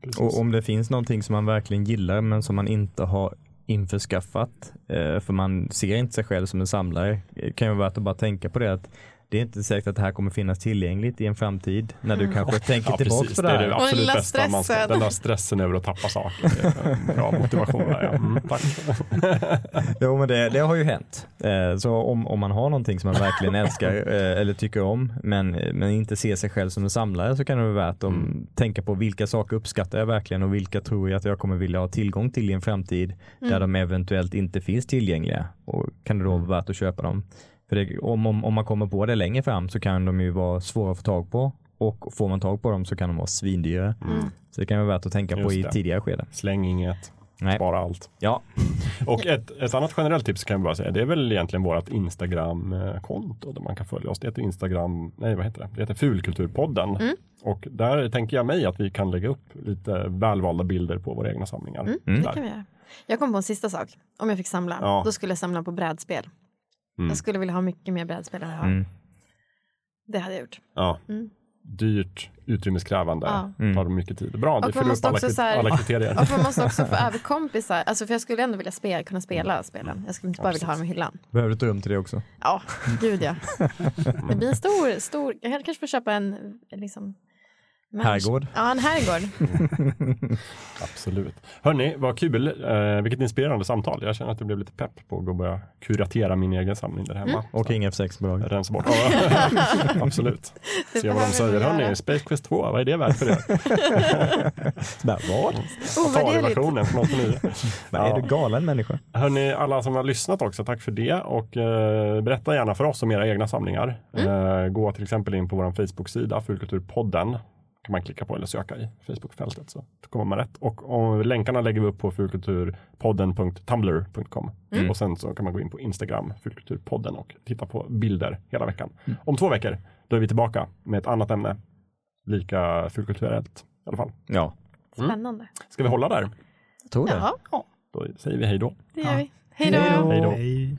A: precis.
C: Och om det finns någonting som man verkligen gillar men som man inte har införskaffat, eh, för man ser inte sig själv som en samlare, Det kan ju vara värt att bara tänka på det att det är inte säkert att det här kommer finnas tillgängligt i en framtid när du kanske tänker
A: Ja,
C: tillbaka
A: precis.
C: på
A: Det
C: det
A: är
C: här.
A: det
B: Och den
A: absolut
B: lilla
A: bästa. Man ska,
B: stressen.
A: den där stressen över att tappa saker. Det är bra motivation. Där, ja. mm, tack.
C: Jo men det, det har ju hänt. Eh, Så om, om man har någonting som man verkligen älskar eh, eller tycker om men, men inte ser sig själv som en samlare så kan det vara värt att
A: Mm.
C: tänka på vilka saker uppskattar jag verkligen och vilka tror jag att jag kommer vilja ha tillgång till i en framtid där de eventuellt inte finns tillgängliga och kan det då vara värt att köpa dem. För det, om, om, om man kommer på det längre fram så kan de ju vara svåra att få tag på och får man tag på dem så kan de vara svindyra. Så det kan vara värt att tänka på
A: Just
C: i
A: det.
C: tidigare skede.
A: Släng inget,
C: Nej.
A: spara allt.
C: Ja,
A: Och ett, ett annat generellt tips kan jag bara säga, det är väl egentligen vårt Instagram-konto där man kan följa oss. Det heter Instagram, nej vad heter det? Det heter Fulkulturpodden. Och där tänker jag mig att vi kan lägga upp lite välvalda bilder på våra egna samlingar.
C: Mm.
B: Det
A: Där.
B: kan vi göra. Jag kom på en sista sak. Om jag fick samla,
A: Ja.
B: då skulle jag samla på brädspel.
A: Mm.
B: Jag skulle vilja ha mycket mer brädspel än jag har.
C: Mm.
B: Det hade jag gjort.
A: Ja.
B: Mm.
A: Dyrt, utrymmeskrävande,
B: Ja.
C: Mm.
A: tar mycket tid. Bra,
B: Och
A: det
B: man
A: fyller upp
B: måste
A: alla,
B: så här-
A: alla kriterier.
B: Och man måste också få över kompisar. Alltså för jag skulle ändå vilja spela, kunna spela spelen. Jag skulle inte bara vilja ha dem i hyllan.
C: behöver du ett rum till det också?
B: Ja, gud ja. Det blir en stor, stor, jag kanske får köpa en, liksom,
C: Herrgård.
B: Ja, en herrgård.
A: Absolut. Hörni, vad kul. Eh, vilket inspirerande samtal. Jag känner att jag blev lite pepp på att gå och börja kuratera min egen samling där hemma.
C: Och King F6-bolag.
A: Rensa bort. Absolut. Se vad de säger. Hörni, Space Quest 2, vad är det värt för er?
C: Vad?
B: Ovärderligt.
A: Atari-versionen från 89.
C: Vad Är du galen människa?
A: Hörni, alla som har lyssnat också, tack för det. Och eh, berätta gärna för oss om era egna samlingar. Eh, gå till exempel in på vår Facebook-sida, Fulkulturpodden. Kan man klicka på eller söka i Facebook-fältet så kommer man rätt. Och om, länkarna lägger vi upp på fulkulturpodden.tumblr.com. Och sen så kan man gå in på Instagram, Fulkulturpodden och titta på bilder hela veckan. Om två veckor, då är vi tillbaka med ett annat ämne. Lika fulkulturellt i alla fall.
C: Ja,
B: Spännande.
A: Ska vi hålla där?
C: jag tror det.
B: Ja,
A: Då säger vi hej då.
B: det gör vi. Hej då.
C: Hej då.
A: Hej då.
D: Hej.